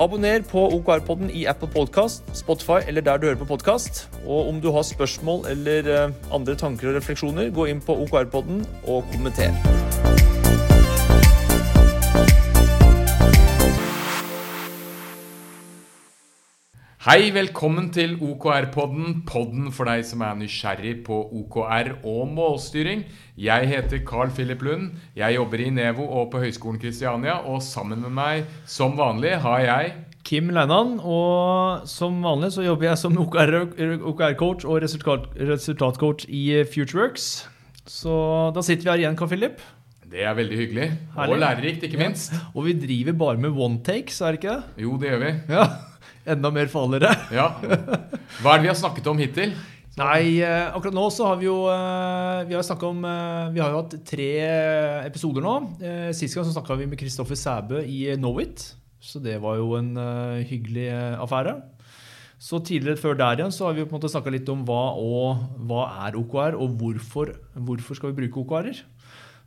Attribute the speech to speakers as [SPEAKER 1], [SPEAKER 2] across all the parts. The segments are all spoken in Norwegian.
[SPEAKER 1] Abonner på OKR-podden i Apple Podcast, Spotify eller der du hører på podkast. Og om du har spørsmål eller eh, andre tanker og refleksjoner, gå inn på OKR-podden og kommenter.
[SPEAKER 2] Hei, velkommen til OKR-podden, podden for deg som er nysgjerrig på OKR og målstyring. Jeg heter Carl Philip Lund. Jeg jobber i Nevo og på Høgskolen Kristiania. Og sammen med meg, som vanlig, har jeg
[SPEAKER 1] Kim Leinan, og som vanlig så jobber jeg som OKR-coach og resultatcoach i Futureworks. Så da sitter vi her igjen, Carl Philip.
[SPEAKER 2] Det er veldig hyggelig.
[SPEAKER 1] Herlig.
[SPEAKER 2] Og lærerikt, ikke minst.
[SPEAKER 1] Ja. Og vi driver bare med one takes, er det ikke det?
[SPEAKER 2] Jo, det gjør vi.
[SPEAKER 1] Ja. Enda mer farligere.
[SPEAKER 2] Ja. Hva er det vi har snakket om hittil?
[SPEAKER 1] Nei, eh, akkurat nå så har vi jo eh, Vi har om eh, Vi har jo hatt tre episoder nå. Sist gang så snakka vi med Kristoffer Sæbø i Knowit. Så det var jo en hyggelig affære. Så tidligere før der igjen så har vi på en måte snakka litt om hva, og, hva er OKR, og hvorfor, hvorfor skal vi bruke OKR-er.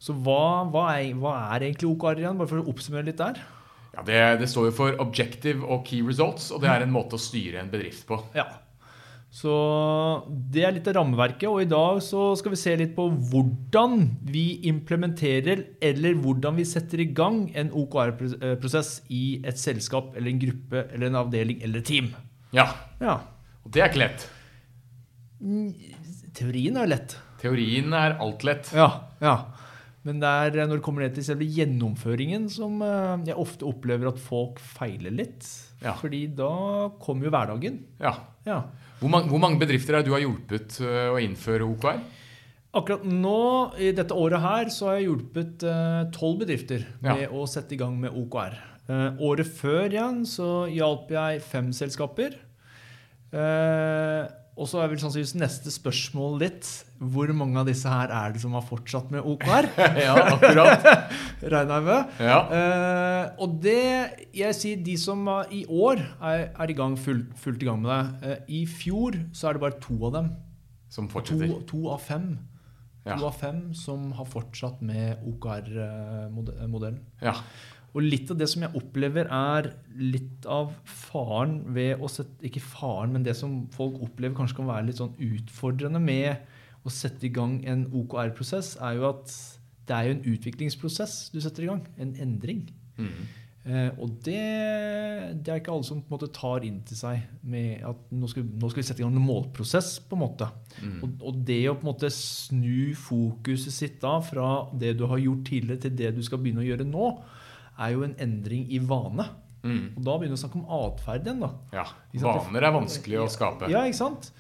[SPEAKER 1] Så hva, hva, er, hva er egentlig OKR igjen? Bare for å oppsummere litt der.
[SPEAKER 2] Ja, det, det står jo for Objective og Key Results, og det er en måte å styre en bedrift på.
[SPEAKER 1] Ja. Så det er litt av rammeverket, og i dag så skal vi se litt på hvordan vi implementerer eller hvordan vi setter i gang en OKR-prosess i et selskap eller en gruppe eller en avdeling eller et team.
[SPEAKER 2] Ja,
[SPEAKER 1] Ja.
[SPEAKER 2] og det er ikke lett.
[SPEAKER 1] Teorien er lett.
[SPEAKER 2] Teorien er alt lett.
[SPEAKER 1] Ja, ja. Men det er når det kommer ned til selve gjennomføringen som eh, jeg ofte opplever at folk feiler litt.
[SPEAKER 2] Ja.
[SPEAKER 1] Fordi da kommer jo hverdagen.
[SPEAKER 2] Ja.
[SPEAKER 1] Ja.
[SPEAKER 2] Hvor mange, hvor mange bedrifter er det du har hjulpet øh, å innføre OKR?
[SPEAKER 1] Akkurat nå, i dette året her, så har jeg hjulpet tolv bedrifter
[SPEAKER 2] Ja.
[SPEAKER 1] med å sette i gang med OKR. Eh, året før igjen så hjalp jeg fem selskaper. Eh, og så er vel sannsynligvis neste spørsmål litt hvor mange av disse her er det som har fortsatt med OKR?
[SPEAKER 2] Ja, akkurat.
[SPEAKER 1] Regner jeg med.
[SPEAKER 2] Ja.
[SPEAKER 1] Uh, og det jeg sier, de som i år er, er i gang full, fullt i gang med det. Uh, I fjor så er det bare to av dem.
[SPEAKER 2] Som
[SPEAKER 1] To,
[SPEAKER 2] fortsetter.
[SPEAKER 1] to av fem.
[SPEAKER 2] Ja.
[SPEAKER 1] To av fem som har fortsatt med OKR-modellen.
[SPEAKER 2] Ja.
[SPEAKER 1] Og litt av det som jeg opplever, er litt av faren ved å sette Ikke faren, men det som folk opplever kanskje kan være litt sånn utfordrende med å sette i gang en OKR-prosess, er jo at det er jo en utviklingsprosess du setter i gang. En endring.
[SPEAKER 2] Mm.
[SPEAKER 1] Eh, og det, det er ikke alle som på en måte tar inn til seg med at nå skal, nå skal vi sette i gang en målprosess. på en måte.
[SPEAKER 2] Mm.
[SPEAKER 1] Og, og det å på en måte snu fokuset sitt da fra det du har gjort tidligere, til det du skal begynne å gjøre nå, er jo en endring i vane.
[SPEAKER 2] Mm.
[SPEAKER 1] Og da begynner vi å snakke om atferd igjen. da.
[SPEAKER 2] Ja. Vaner er vanskelig å skape.
[SPEAKER 1] Ja, ikke sant?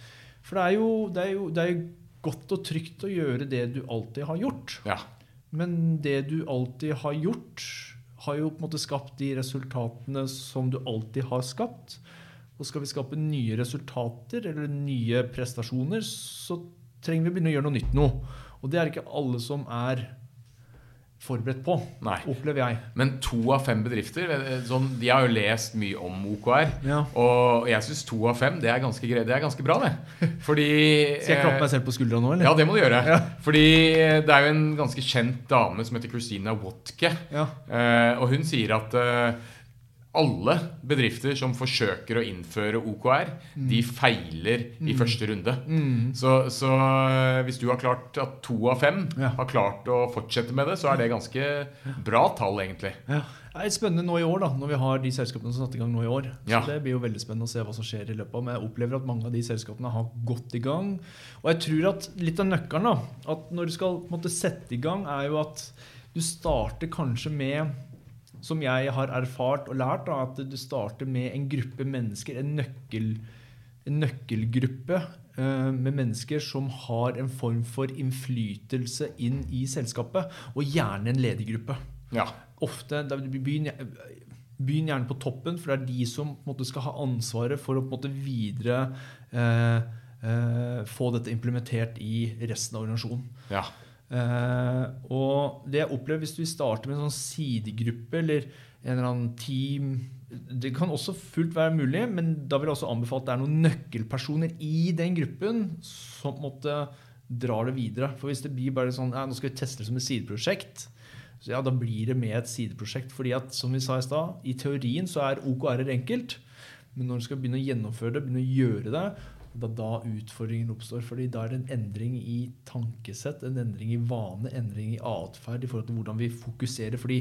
[SPEAKER 1] For det er jo, det er jo, det er jo godt og trygt å gjøre det du alltid har gjort.
[SPEAKER 2] Ja.
[SPEAKER 1] Men det du alltid har gjort, har jo på en måte skapt de resultatene som du alltid har skapt. Og skal vi skape nye resultater eller nye prestasjoner, så trenger vi å begynne å gjøre noe nytt nå. Og det er ikke alle som er forberedt på,
[SPEAKER 2] Nei.
[SPEAKER 1] opplever jeg.
[SPEAKER 2] Men to av fem bedrifter eh, sånn, De har jo lest mye om OKR.
[SPEAKER 1] Ja.
[SPEAKER 2] Og jeg syns to av fem det er ganske, det er ganske bra, det. Fordi
[SPEAKER 1] Skal jeg klappe meg selv på skuldra nå, eller?
[SPEAKER 2] Ja, det må du gjøre.
[SPEAKER 1] Ja.
[SPEAKER 2] Fordi det er jo en ganske kjent dame som heter Christina Wotke.
[SPEAKER 1] Ja.
[SPEAKER 2] Eh, og hun sier at eh, alle bedrifter som forsøker å innføre OKR, de feiler i første runde.
[SPEAKER 1] Mm.
[SPEAKER 2] Så, så eh, hvis du har klart at to av fem
[SPEAKER 1] Ja.
[SPEAKER 2] har klart å fortsette med det, så er det ganske bra tall, egentlig.
[SPEAKER 1] Ja. Det er spennende nå i år, da, når vi har de selskapene som satte i gang nå i år.
[SPEAKER 2] Ja.
[SPEAKER 1] Det blir jo veldig spennende å se hva som skjer i løpet av. Men jeg opplever at mange av de selskapene har gått i gang. Og jeg tror at litt av nøkkelen da, at når du skal måtte, sette i gang, er jo at du starter kanskje med som jeg har erfart og lært, da, at du starter med en gruppe mennesker, en, nøkkel, en nøkkelgruppe uh, med mennesker som har en form for innflytelse inn i selskapet, og gjerne en ledergruppe.
[SPEAKER 2] Ja.
[SPEAKER 1] Ofte, Begynn gjerne på toppen, for det er de som måte, skal ha ansvaret for å måte videre eh, eh, få dette implementert i resten av organisasjonen.
[SPEAKER 2] Ja.
[SPEAKER 1] Eh, og det jeg opplever hvis du starter med en sånn sidegruppe eller en eller annen team Det kan også fullt være mulig, men da vil jeg også anbefale at det er noen nøkkelpersoner i den gruppen som måte drar det videre. For hvis det blir bare sånn ja, nå skal vi teste det som et sideprosjekt, så ja, da blir det med et sideprosjekt. fordi at som vi sa i stad, i teorien så er OKR-er enkelt. Men når du skal begynne å gjennomføre det, begynne å gjøre det, det er da utfordringen oppstår. fordi da er det en endring i tankesett, en endring i vane, endring i atferd i forhold til hvordan vi fokuserer. Fordi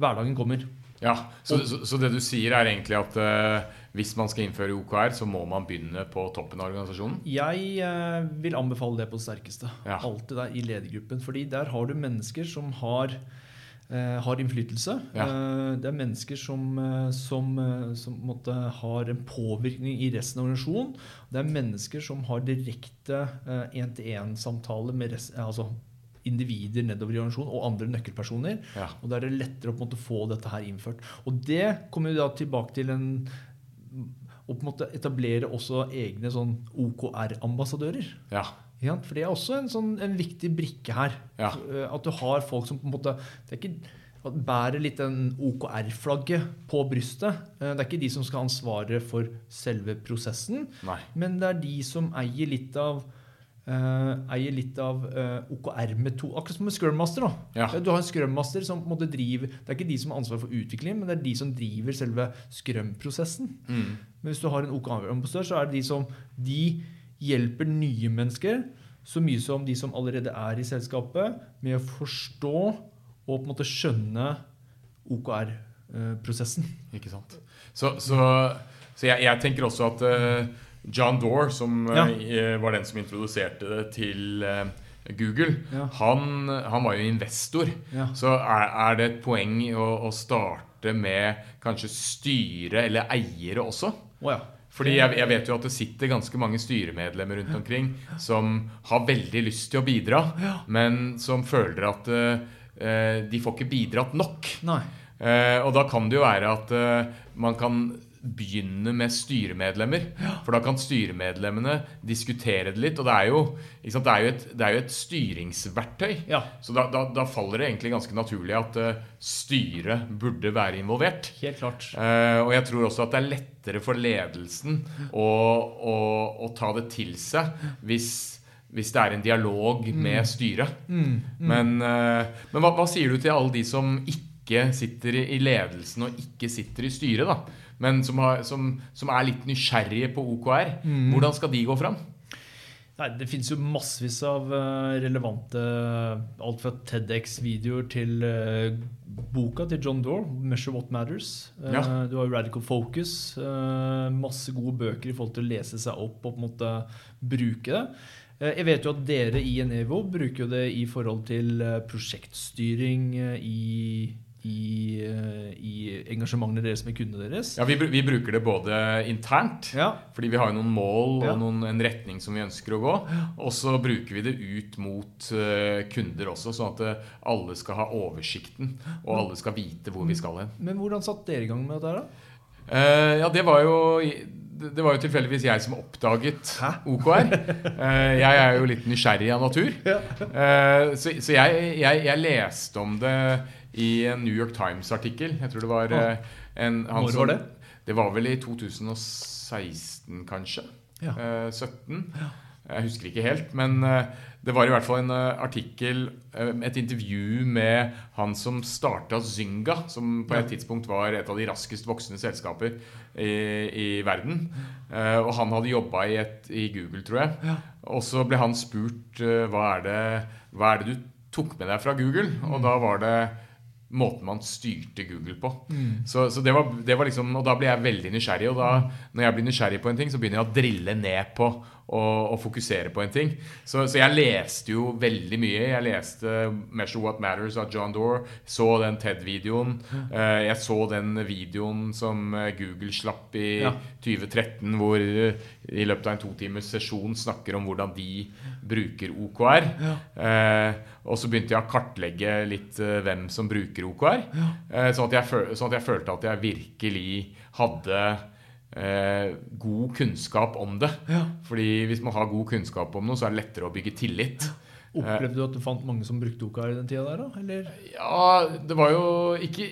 [SPEAKER 1] hverdagen kommer.
[SPEAKER 2] Ja, så, så, så, det du sier er egentlig at uh, hvis man skal innføre OKR, så må man begynne på toppen av organisasjonen?
[SPEAKER 1] Jeg uh, vil anbefale det på det sterkeste.
[SPEAKER 2] Ja.
[SPEAKER 1] Alltid der i ledergruppen. fordi der har du mennesker som har, har innflytelse.
[SPEAKER 2] Ja.
[SPEAKER 1] det er mennesker som, som, som måtte, har en påvirkning i resten av organisasjonen. Det er mennesker som har direkte én-til-én-samtale med rest, altså individer nedover i organisasjonen og andre nøkkelpersoner.
[SPEAKER 2] Ja.
[SPEAKER 1] Og da er det lettere å måte få dette her innført. Og det kommer vi da tilbake til en å på en måte etablere også egne sånn OKR-ambassadører.
[SPEAKER 2] Ja.
[SPEAKER 1] Ja, for det er også en, sånn, en viktig brikke her.
[SPEAKER 2] Ja.
[SPEAKER 1] At du har folk som på en måte det er ikke bærer litt den OKR-flagget på brystet. Det er ikke de som skal ha ansvaret for selve prosessen,
[SPEAKER 2] Nei.
[SPEAKER 1] men det er de som eier litt av Uh, eier litt av uh, OKR-metode. Akkurat som med Scrum Master.
[SPEAKER 2] Ja.
[SPEAKER 1] Du har en Scrum Master som måte, driver Det er ikke de som har ansvaret for utvikling, men det er de som driver selve Scrum-prosessen.
[SPEAKER 2] Mm.
[SPEAKER 1] Men hvis du har en OKR-ambassadør, så er det de som de hjelper nye mennesker så mye som de som allerede er i selskapet, med å forstå og på en måte skjønne OKR-prosessen.
[SPEAKER 2] Ikke sant. Så, så, så jeg, jeg, tenker også at uh, John Dore, som
[SPEAKER 1] Ja.
[SPEAKER 2] uh, var den som introduserte det til uh, Google,
[SPEAKER 1] Ja.
[SPEAKER 2] han, han var jo investor.
[SPEAKER 1] Ja.
[SPEAKER 2] Så er, er det et poeng å, å starte med kanskje styre eller eiere også?
[SPEAKER 1] Oh, ja.
[SPEAKER 2] Fordi jeg, jeg vet jo at det sitter ganske mange styremedlemmer rundt omkring som har veldig lyst til å bidra, men som føler at uh, de får ikke bidratt nok.
[SPEAKER 1] Nei.
[SPEAKER 2] Uh, og da kan det jo være at uh, man kan begynne med styremedlemmer. For da kan styremedlemmene diskutere det litt. Og det er jo, sant, det er jo, et, det er jo et styringsverktøy.
[SPEAKER 1] Ja.
[SPEAKER 2] Så da, da, da faller det egentlig ganske naturlig at uh, styret burde være involvert.
[SPEAKER 1] Helt klart.
[SPEAKER 2] Uh, og jeg tror også at det er lettere for ledelsen å, å, å ta det til seg hvis, hvis det er en dialog med styret. Men, Mm. men hva, hva sier du til alle de som ikke sitter i i ledelsen og ikke sitter i styret, da? Men som, har, som, som er litt nysgjerrige på OKR? Hvordan skal de gå fram?
[SPEAKER 1] Nei, Det finnes jo massevis av eh, relevante Alt fra TEDX-videoer til eh, boka til John Dore, 'Measure What Matters'. Eh,
[SPEAKER 2] Ja.
[SPEAKER 1] Du har Radical Focus. eh, masse gode bøker i forhold til å lese seg opp og på en måte bruke det. Eh, Jeg vet jo at dere i Enevo bruker det i forhold til eh, prosjektstyring eh, i, i, eh, i engasjementene deres med kundene deres.
[SPEAKER 2] Ja, vi, vi bruker det både internt,
[SPEAKER 1] Ja.
[SPEAKER 2] fordi vi har jo noen mål og noen, en retning som vi ønsker å gå. Og så bruker vi det ut mot uh, kunder også, sånn at uh, alle skal ha oversikten. Og alle skal vite hvor vi skal hen.
[SPEAKER 1] Men hvordan satte dere i gang med dette? da?
[SPEAKER 2] Uh, ja, det var jo det var jo tilfeldigvis jeg som oppdaget
[SPEAKER 1] Hæ?
[SPEAKER 2] OKR. Jeg er jo litt nysgjerrig av natur. Så jeg, jeg, jeg leste om det i en New York Times-artikkel. Jeg tror det var eh, en han
[SPEAKER 1] Når
[SPEAKER 2] som-
[SPEAKER 1] var det?
[SPEAKER 2] Det var vel i 2016, kanskje.
[SPEAKER 1] Ja.
[SPEAKER 2] Eh, 17. Jeg husker ikke helt, men eh, det var i hvert fall en eh, artikkel, et intervju med han som starta Zynga, som på
[SPEAKER 1] Ja.
[SPEAKER 2] et tidspunkt var et av de raskest voksende selskaper i, i verden. Eh, og han hadde jobba i, i Google, tror jeg.
[SPEAKER 1] Ja.
[SPEAKER 2] Og så ble han spurt hva er, det, hva er det du tok med deg fra Google, og da var det måten man styrte Google på. Så, så det, var, det var liksom, Og da ble jeg veldig nysgjerrig. Og da, når jeg blir nysgjerrig på en ting, så begynner jeg å drille ned på og, og fokusere på en ting. Så, så jeg leste jo veldig mye. Jeg leste 'Measure What Matters' av John Dore. Så den TED-videoen. Eh, jeg så den videoen som eh, Google slapp i
[SPEAKER 1] Ja.
[SPEAKER 2] 2013, hvor eh, i løpet av en to timers sesjon snakker om hvordan de bruker OKR. Eh, og så begynte jeg å kartlegge litt hvem som bruker OKR. Eh, sånn, at jeg, sånn at jeg følte at jeg virkelig hadde eh, god kunnskap om det.
[SPEAKER 1] Ja.
[SPEAKER 2] Fordi hvis man har god kunnskap om noe, så er det lettere å bygge tillit.
[SPEAKER 1] Opplevde du at du fant mange som brukte Oka i den tida der, da? Eller?
[SPEAKER 2] Ja, det var jo ikke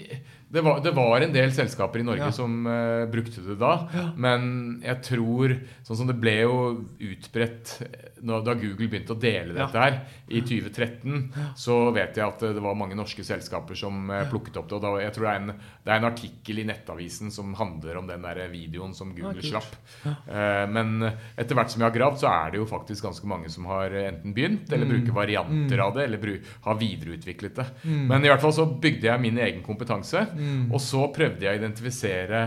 [SPEAKER 2] det var, det var en del selskaper i Norge
[SPEAKER 1] Ja.
[SPEAKER 2] som uh, brukte det da. Men jeg tror Sånn som det ble jo utbredt da Google begynte å dele dette her i 2013, så vet jeg at eh, det var mange norske selskaper som eh, plukket opp det. Og da, jeg tror det er, en, det er en artikkel i Nettavisen som handler om den der videoen som Google slapp. Eh, men etter hvert som jeg har gravd, så er det jo faktisk ganske mange som har enten begynt,
[SPEAKER 1] Mm.
[SPEAKER 2] eller bruker varianter av det, eller har videreutviklet det. Men i hvert fall så bygde jeg min egen kompetanse,
[SPEAKER 1] Mm.
[SPEAKER 2] og så prøvde jeg å identifisere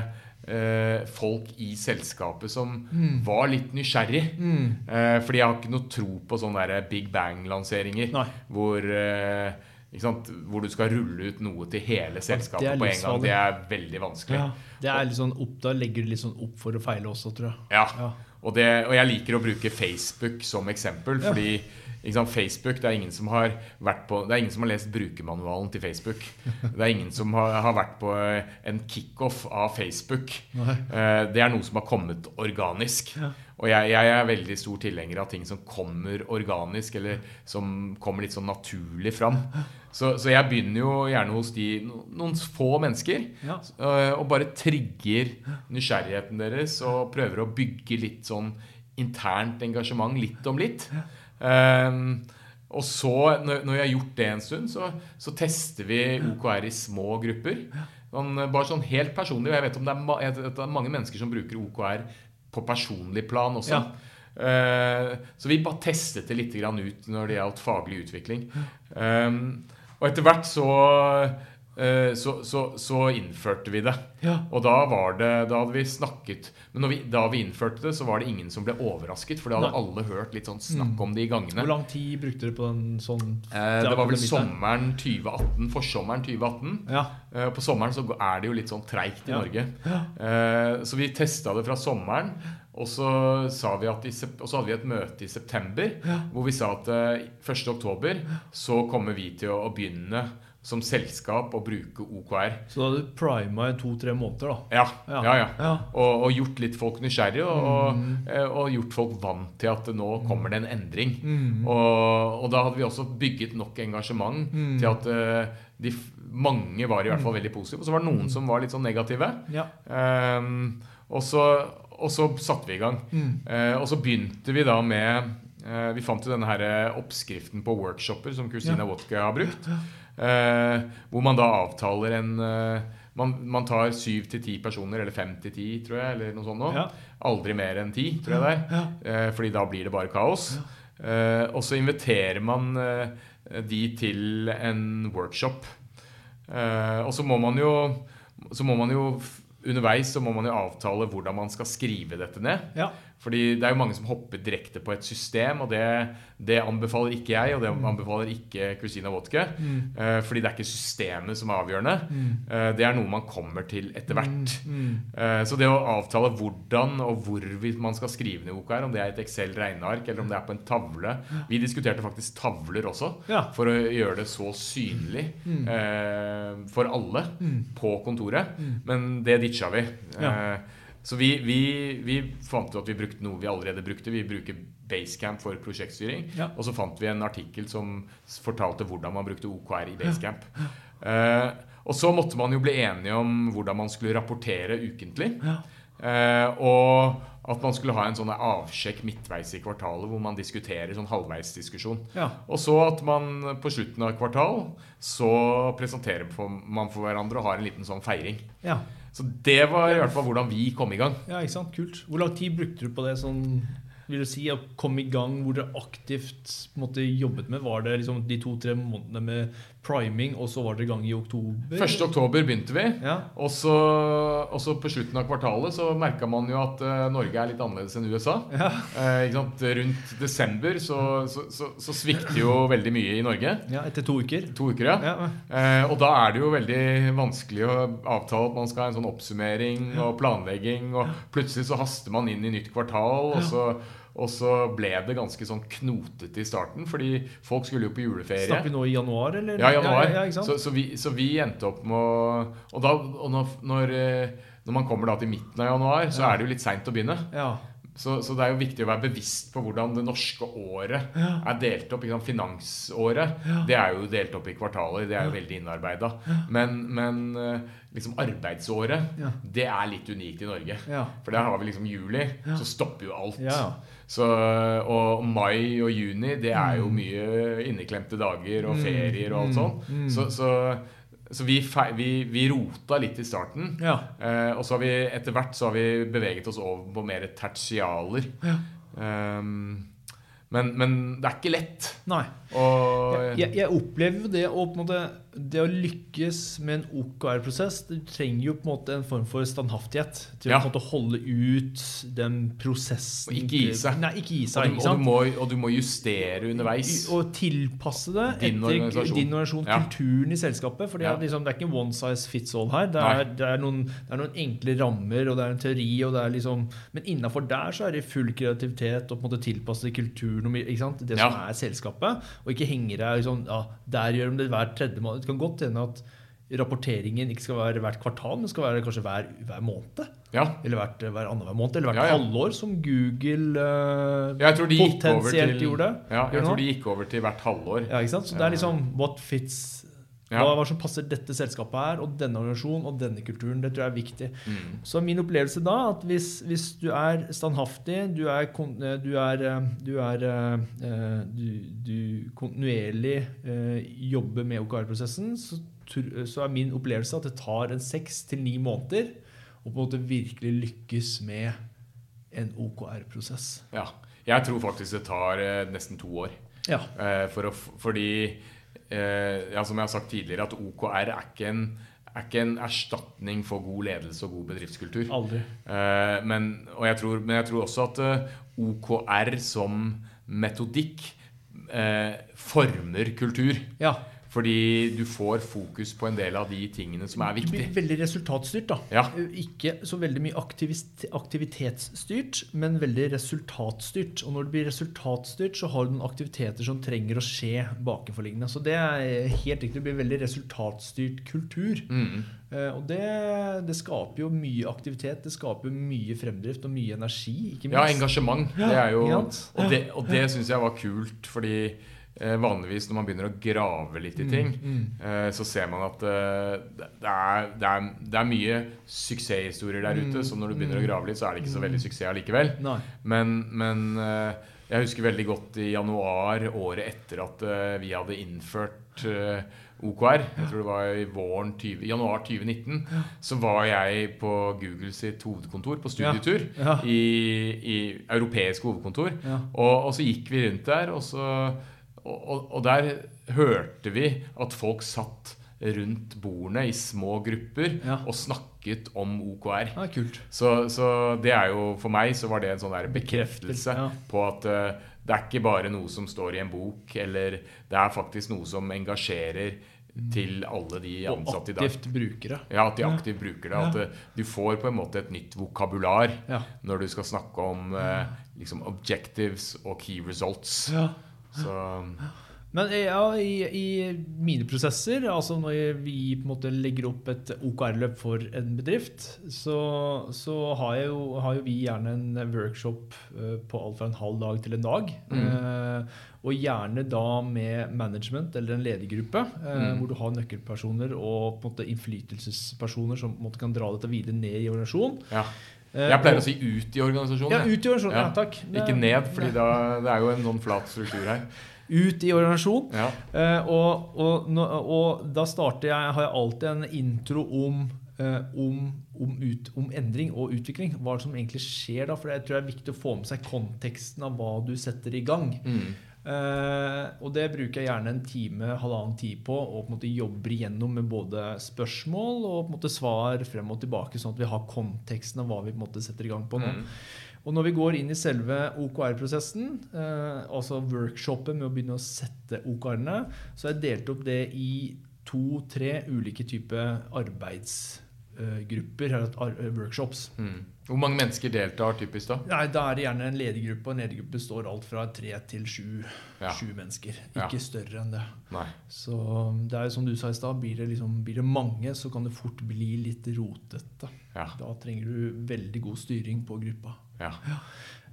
[SPEAKER 2] folk i selskapet som var litt nysgjerrig.
[SPEAKER 1] Mm.
[SPEAKER 2] Eh, fordi jeg har ikke noe tro på sånne der Big Bang-lanseringer hvor eh. Hvor du skal rulle ut noe til hele selskapet på en gang. Det er veldig vanskelig.
[SPEAKER 1] Ja. Det er litt sånn opp, da legger du litt sånn opp for å feile også, tror jeg.
[SPEAKER 2] Ja.
[SPEAKER 1] Ja.
[SPEAKER 2] Og, det, og jeg liker å bruke Facebook som eksempel, fordi sant, Facebook, det er ingen som har vært på Det er ingen som har lest brukermanualen til Facebook. Det er ingen som har, har vært på eh, en kickoff av Facebook.
[SPEAKER 1] Nei.
[SPEAKER 2] Eh, Det er noe som har kommet organisk.
[SPEAKER 1] Ja.
[SPEAKER 2] Og jeg, jeg er veldig stor tilhenger av ting som kommer organisk, eller som kommer litt sånn naturlig fram. Så, så jeg begynner jo gjerne hos de noen få mennesker.
[SPEAKER 1] Ja.
[SPEAKER 2] eh, Og bare trigger nysgjerrigheten deres og prøver å bygge litt sånn internt engasjement litt om litt. Um, og så, når, når jeg har gjort det en stund, så, så tester vi OKR i små grupper. Sånn, bare sånn helt personlig. og Jeg vet om det er, ma det er mange mennesker som bruker OKR på personlig plan også.
[SPEAKER 1] Ja.
[SPEAKER 2] Eh, så vi bare testet det litt ut når det gjaldt faglig utvikling. Ehm, og etter hvert så, eh, så, så, så innførte vi det.
[SPEAKER 1] Ja.
[SPEAKER 2] Og da var det, da hadde vi snakket Men vi, da vi innførte det, så var det ingen som ble overrasket. For det hadde
[SPEAKER 1] Nei.
[SPEAKER 2] alle hørt litt sånn snakk om det i gangene.
[SPEAKER 1] Hvor lang tid brukte dere på den sånn
[SPEAKER 2] Eh, det var vel sommeren 2018, forsommeren 2018.
[SPEAKER 1] Ja.
[SPEAKER 2] Eh, På sommeren så er det jo litt sånn treigt i
[SPEAKER 1] Ja.
[SPEAKER 2] Norge. Eh, Så vi testa det fra sommeren. Og så, sa vi at i, og så hadde vi et møte i september hvor vi sa at eh, 1. oktober så kommer vi til å, å begynne som selskap å bruke OKR.
[SPEAKER 1] Så da hadde du prima i to-tre måneder, da.
[SPEAKER 2] Ja,
[SPEAKER 1] Ja.
[SPEAKER 2] ja, ja.
[SPEAKER 1] Ja.
[SPEAKER 2] Og, og gjort litt folk nysgjerrige, og, og, eh, og gjort folk vant til at nå kommer det en endring. Og, og da hadde vi også bygget nok engasjement til at uh, de, mange var i hvert fall veldig positive. Og så var det noen som var litt sånn negative.
[SPEAKER 1] Ja.
[SPEAKER 2] Um, og, så, og så satte vi i gang. Uh, og så begynte vi da med uh, Vi fant jo denne her oppskriften på workshoper som Christina
[SPEAKER 1] Ja.
[SPEAKER 2] Wotke har brukt. Eh, hvor man da avtaler en eh, man, man tar syv til ti personer, eller fem til ti, tror jeg. eller noe sånt nå.
[SPEAKER 1] Ja.
[SPEAKER 2] Aldri mer enn ti, tror jeg det er.
[SPEAKER 1] Ja.
[SPEAKER 2] Eh, fordi da blir det bare kaos. Eh, og så inviterer man eh, de til en workshop. Eh, og så må man jo, så må man jo Underveis så må man jo avtale hvordan man skal skrive dette ned. Fordi det er jo mange som hopper direkte på et system, og det, det anbefaler ikke jeg, og det anbefaler ikke Christina Mm. Uh, fordi det er ikke systemet som er avgjørende. Eh, det er noe man kommer til etter hvert. Eh, så det å avtale hvordan og hvor man skal skrive ned OKR, om det er et Excel-regneark eller om det er på en tavle Vi diskuterte faktisk tavler også,
[SPEAKER 1] Ja.
[SPEAKER 2] for å gjøre det så synlig eh, for alle på kontoret. Men det ditcha vi.
[SPEAKER 1] Ja.
[SPEAKER 2] Så vi, vi, vi fant ut at vi brukte noe vi allerede brukte. Vi bruker Basecamp for prosjektstyring.
[SPEAKER 1] Ja.
[SPEAKER 2] Og så fant vi en artikkel som fortalte hvordan man brukte OKR i Basecamp. Eh, og så måtte man jo bli enige om hvordan man skulle rapportere ukentlig.
[SPEAKER 1] Ja.
[SPEAKER 2] Uh, og at man skulle ha en sånn avsjekk midtveis i kvartalet hvor man diskuterer sånn halvveisdiskusjon.
[SPEAKER 1] Ja.
[SPEAKER 2] Og så at man på slutten av kvartal så presenterer man for hverandre og har en liten sånn feiring.
[SPEAKER 1] Ja.
[SPEAKER 2] Så det var i hvert fall hvordan vi kom i gang.
[SPEAKER 1] ja, ikke sant? Kult. Hvor lang tid brukte du på det sånn vil du si, å komme i gang hvor dere aktivt måte, jobbet med? Var det liksom de to-tre månedene med priming, og så var dere i gang i oktober?
[SPEAKER 2] 1. oktober begynte vi.
[SPEAKER 1] Ja.
[SPEAKER 2] Og så, og så på slutten av kvartalet så merka man jo at uh, Norge er litt annerledes enn USA.
[SPEAKER 1] Ja.
[SPEAKER 2] Uh? Rundt desember så, så, så, så svikter jo veldig mye i Norge.
[SPEAKER 1] ja, etter to uker.
[SPEAKER 2] To uker, ja.
[SPEAKER 1] Ja.
[SPEAKER 2] Uh, og da er det jo veldig vanskelig å avtale at man skal ha en sånn oppsummering og planlegging, og plutselig så haster man inn i nytt kvartal, og så, og så ble det ganske sånn knotete i starten, fordi folk skulle jo på juleferie.
[SPEAKER 1] Snakker vi nå i januar, eller?
[SPEAKER 2] Ja, januar.
[SPEAKER 1] Ja, ja,
[SPEAKER 2] så, så, vi, så vi endte opp med å Og, da, og når, når, eh, man kommer da til midten av januar, så er det jo litt seint å begynne.
[SPEAKER 1] Ja.
[SPEAKER 2] Så, så det er jo viktig å være bevisst på hvordan det norske året er delt opp. Finansåret det er jo delt opp i kvartaler. Det er jo veldig innarbeida. Men, men eh, liksom arbeidsåret,
[SPEAKER 1] Ja.
[SPEAKER 2] det er litt unikt i Norge.
[SPEAKER 1] Ja.
[SPEAKER 2] For der har vi liksom juli, så stopper jo alt.
[SPEAKER 1] Ja.
[SPEAKER 2] Så, og mai og juni, det er jo mye inneklemte dager og ferier og alt sånt. Så, så, så vi, vi, vi rota litt i starten.
[SPEAKER 1] Ja.
[SPEAKER 2] Eh, og så har vi etter hvert så har vi beveget oss over på mer tertialer.
[SPEAKER 1] Ja.
[SPEAKER 2] Um, men, men det er ikke lett.
[SPEAKER 1] Nei.
[SPEAKER 2] Og
[SPEAKER 1] Jeg, jeg opplever jo det å, på en måte, det å lykkes med en OKR-prosess Du trenger jo på en måte en form for standhaftighet til
[SPEAKER 2] Ja.
[SPEAKER 1] å en holde ut den prosessen.
[SPEAKER 2] Og ikke gi seg.
[SPEAKER 1] Nei, ikke gi
[SPEAKER 2] og,
[SPEAKER 1] seg.
[SPEAKER 2] og, du må, og du må justere underveis.
[SPEAKER 1] Og tilpasse det
[SPEAKER 2] Din
[SPEAKER 1] etter
[SPEAKER 2] organisasjon.
[SPEAKER 1] din organisasjon,
[SPEAKER 2] Ja.
[SPEAKER 1] kulturen i selskapet. For det,
[SPEAKER 2] Ja.
[SPEAKER 1] liksom, det er ikke one size fits all her. Det er, det, er noen, det er noen enkle rammer, og det er en teori. Og det er liksom, men innafor der så er det full kreativitet og på en måte tilpasse kulturen og ikke sant? det som er selskapet. Og ikke henge deg liksom, ja, Der gjør de det hver tredje måned. Det kan godt hende at rapporteringen ikke skal være hvert kvartal, men skal være kanskje hver, hver måned.
[SPEAKER 2] Ja.
[SPEAKER 1] Eller hvert, hver annenhver måned, eller hvert
[SPEAKER 2] Ja, ja.
[SPEAKER 1] halvår, som Google eh, potensielt
[SPEAKER 2] til,
[SPEAKER 1] gjorde.
[SPEAKER 2] ja, jeg tror de gikk over til hvert halvår.
[SPEAKER 1] Ja, ikke sant? Så det er liksom what fits
[SPEAKER 2] Ja.
[SPEAKER 1] Hva, som passer dette selskapet her, og denne organisasjonen og denne kulturen. Det tror jeg er viktig.
[SPEAKER 2] Mm.
[SPEAKER 1] Så min opplevelse da, at hvis, hvis du er standhaftig, du er, eh, du er, eh, du, er eh, du, du kontinuerlig jobber med OKR-prosessen, så, så er min opplevelse at det tar en seks til ni måneder å på en måte virkelig lykkes med en OKR-prosess.
[SPEAKER 2] Ja. Jeg tror faktisk det tar nesten to år.
[SPEAKER 1] Ja.
[SPEAKER 2] For å, fordi, ja, som jeg har sagt tidligere, at OKR er ikke en, er ikke en erstatning for god ledelse og god bedriftskultur.
[SPEAKER 1] Aldri.
[SPEAKER 2] Eh, men, og jeg tror, men jeg tror også at eh, OKR som metodikk eh, former kultur.
[SPEAKER 1] Ja.
[SPEAKER 2] Fordi du får fokus på en del av de tingene som er
[SPEAKER 1] viktige.
[SPEAKER 2] viktige.
[SPEAKER 1] blir veldig resultatstyrt, da.
[SPEAKER 2] Ja.
[SPEAKER 1] Ikke så veldig mye aktivitetsstyrt, men veldig resultatstyrt. Og når det blir resultatstyrt, så har du noen aktiviteter som trenger å skje bakenforliggende. Så det er helt riktig. Det blir veldig resultatstyrt kultur.
[SPEAKER 2] Mm.
[SPEAKER 1] Eh, Og det, det skaper jo mye aktivitet. Det skaper mye fremdrift og mye energi, ikke
[SPEAKER 2] Ja, engasjement. Det er jo, og det, og det syns jeg var kult, fordi eh, vanligvis når man begynner å grave litt i ting,
[SPEAKER 1] Mm,
[SPEAKER 2] eh, så ser man at eh, det, er, det, er, det er mye suksesshistorier der ute,
[SPEAKER 1] Mm,
[SPEAKER 2] så når du begynner å grave litt, så er det ikke så veldig suksess allikevel. Men, men eh, jeg husker veldig godt i januar, året etter at eh, vi hadde innført eh, OKR, jeg tror det var i våren 20, januar 2019, så var jeg på Google sitt hovedkontor på studietur
[SPEAKER 1] Ja.
[SPEAKER 2] i, i europeisk hovedkontor.
[SPEAKER 1] Ja.
[SPEAKER 2] Og, og så gikk vi rundt der, og, så, og, og, der hørte vi at folk satt rundt bordene i små grupper
[SPEAKER 1] Ja.
[SPEAKER 2] og snakket om OKR.
[SPEAKER 1] Ja, kult.
[SPEAKER 2] Så, så det er jo For meg så var det en sånn der bekreftelse
[SPEAKER 1] Ja.
[SPEAKER 2] på at uh, det er ikke bare noe som står i en bok, eller det er faktisk noe som engasjerer til alle de ansatte i dag.
[SPEAKER 1] Og aktivt brukere.
[SPEAKER 2] Ja, At de aktivt bruker det. At eh, du får på en måte et nytt vokabular når du skal snakke om uh, liksom objectives og key results.
[SPEAKER 1] Ja.
[SPEAKER 2] Så
[SPEAKER 1] Men eh, ja, i, i mine prosesser, altså når vi på en måte legger opp et OKR-løp for en bedrift, så, så har, jo, har jo vi gjerne en workshop eh, på alt fra en halv dag til en dag. Eh, og gjerne da med management eller en ledergruppe, eh,
[SPEAKER 2] Mm.
[SPEAKER 1] hvor du har nøkkelpersoner og på en måte innflytelsespersoner som på en måte kan dra dette videre ned i organisasjonen.
[SPEAKER 2] ja.
[SPEAKER 1] Eh,
[SPEAKER 2] Jeg pleier å si ut i organisasjonen.
[SPEAKER 1] ja, ut i organisasjonen. Ja, takk.
[SPEAKER 2] Ikke ned, for det er jo en sånn flat struktur her.
[SPEAKER 1] Ut i organisasjon.
[SPEAKER 2] Ja.
[SPEAKER 1] Eh, og, og, og da starter jeg, har jeg alltid en intro om, eh, om, om, ut, om endring og utvikling. Hva som egentlig skjer da. For jeg tror det er viktig å få med seg konteksten av hva du setter i gang.
[SPEAKER 2] Mm.
[SPEAKER 1] Eh, og det bruker jeg gjerne en time, halvannen tid på, og på en måte jobber igjennom med både spørsmål og på en måte svar frem og tilbake, sånn at vi har konteksten av hva vi på en måte setter i gang på nå.
[SPEAKER 2] Mm.
[SPEAKER 1] Og når vi går inn i selve OKR-prosessen, eh, altså workshopet med å begynne å sette OKR-ene, så har jeg delt opp det i to-tre ulike typer arbeids, grupper, eller workshops.
[SPEAKER 2] Mm. Hvor mange mennesker deltar typisk da?
[SPEAKER 1] Nei, Da er det gjerne en ledergruppe, og en ledergruppe består alt fra tre til sju,
[SPEAKER 2] Ja.
[SPEAKER 1] mennesker.
[SPEAKER 2] Ja.
[SPEAKER 1] Ikke større enn det.
[SPEAKER 2] Nei.
[SPEAKER 1] Så det er jo som du sa i stad, blir, liksom, blir det mange, så kan det fort bli litt rotete.
[SPEAKER 2] Ja.
[SPEAKER 1] Da trenger du veldig god styring på gruppa.
[SPEAKER 2] ja.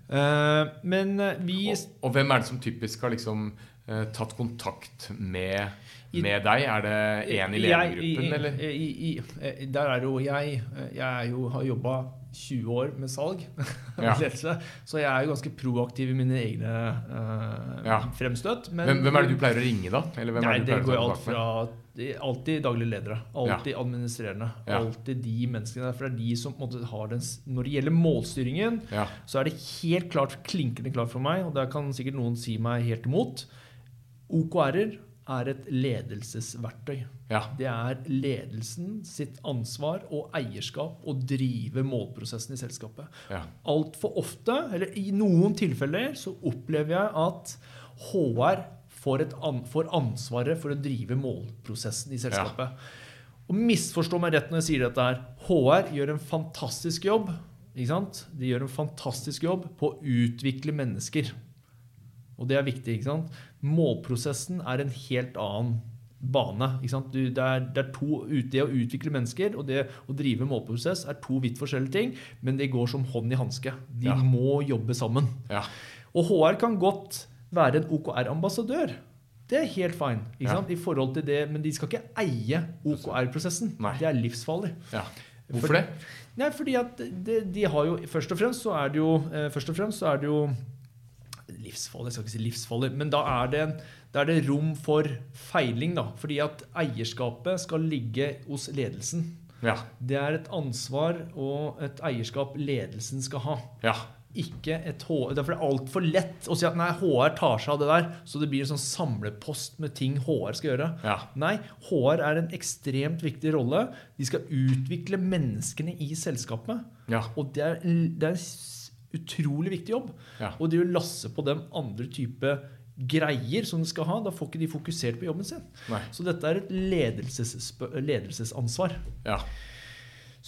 [SPEAKER 1] Uh, men eh, vi
[SPEAKER 2] Og, og hvem er det som typisk har liksom eh, tatt kontakt med,
[SPEAKER 1] I-
[SPEAKER 2] med deg? Er det én i ledergruppen, eller?
[SPEAKER 1] I, i, i, der er jo jeg Jeg er jo, har jobba 20 år med salg
[SPEAKER 2] Ja.
[SPEAKER 1] så jeg er jo ganske proaktiv i mine egne uh,
[SPEAKER 2] Ja.
[SPEAKER 1] fremstøt. men-
[SPEAKER 2] Hvem, hvem er det du pleier å ringe, da?
[SPEAKER 1] Nei,
[SPEAKER 2] det
[SPEAKER 1] går alt fra Alltid daglige ledere. Alltid administrerende.
[SPEAKER 2] Ja.
[SPEAKER 1] Alltid de menneskene der. For det er de som måte har den Når det gjelder målstyringen, så er det helt klart, klinkende klart for meg, og der kan sikkert noen si meg helt imot OKR-er er et ledelsesverktøy.
[SPEAKER 2] Ja.
[SPEAKER 1] Det er ledelsen sitt ansvar og eierskap å drive målprosessen i selskapet.
[SPEAKER 2] Ja.
[SPEAKER 1] Altfor ofte, eller i noen tilfeller, så opplever jeg at HR får, et an, får ansvaret for å drive målprosessen i selskapet. Og misforstå meg rett når jeg sier dette her. HR gjør en fantastisk jobb. Ikke sant? De gjør en fantastisk jobb på å utvikle mennesker. Og det er viktig. ikke sant? Målprosessen er en helt annen bane. Du, det, er, det, er to, det å utvikle mennesker og det å drive målprosess er to vidt forskjellige ting, men det går som hånd i hanske. De
[SPEAKER 2] Ja.
[SPEAKER 1] må jobbe sammen.
[SPEAKER 2] Ja.
[SPEAKER 1] Og HR kan godt være en OKR-ambassadør. Det er helt fine.
[SPEAKER 2] Ja.
[SPEAKER 1] I forhold til det, Men de skal ikke eie OKR-prosessen. Det er livsfarlig.
[SPEAKER 2] ja. Hvorfor det?
[SPEAKER 1] Nei, fordi at de, de har jo Først og fremst så er det jo eh, Først og fremst så er det jo livsfarlig, jeg skal ikke si livsfarlig, men da er det, da er det rom for feiling. da, Fordi at eierskapet skal ligge hos ledelsen.
[SPEAKER 2] Ja.
[SPEAKER 1] Det er et ansvar og et eierskap ledelsen skal ha.
[SPEAKER 2] Ja.
[SPEAKER 1] Ikke et HR, Derfor er det altfor lett å si at nei, HR tar seg av det der, så det blir en sånn samlepost med ting HR skal gjøre.
[SPEAKER 2] Ja.
[SPEAKER 1] Nei, HR er en ekstremt viktig rolle. De skal utvikle menneskene i selskapet.
[SPEAKER 2] Ja.
[SPEAKER 1] Og det er, det er utrolig viktig jobb.
[SPEAKER 2] Ja.
[SPEAKER 1] Og det å lasse på dem andre type greier som de skal ha, da får ikke de fokusert på jobben sin.
[SPEAKER 2] Nei.
[SPEAKER 1] Så dette er et ledelses, ledelsesansvar.
[SPEAKER 2] Ja.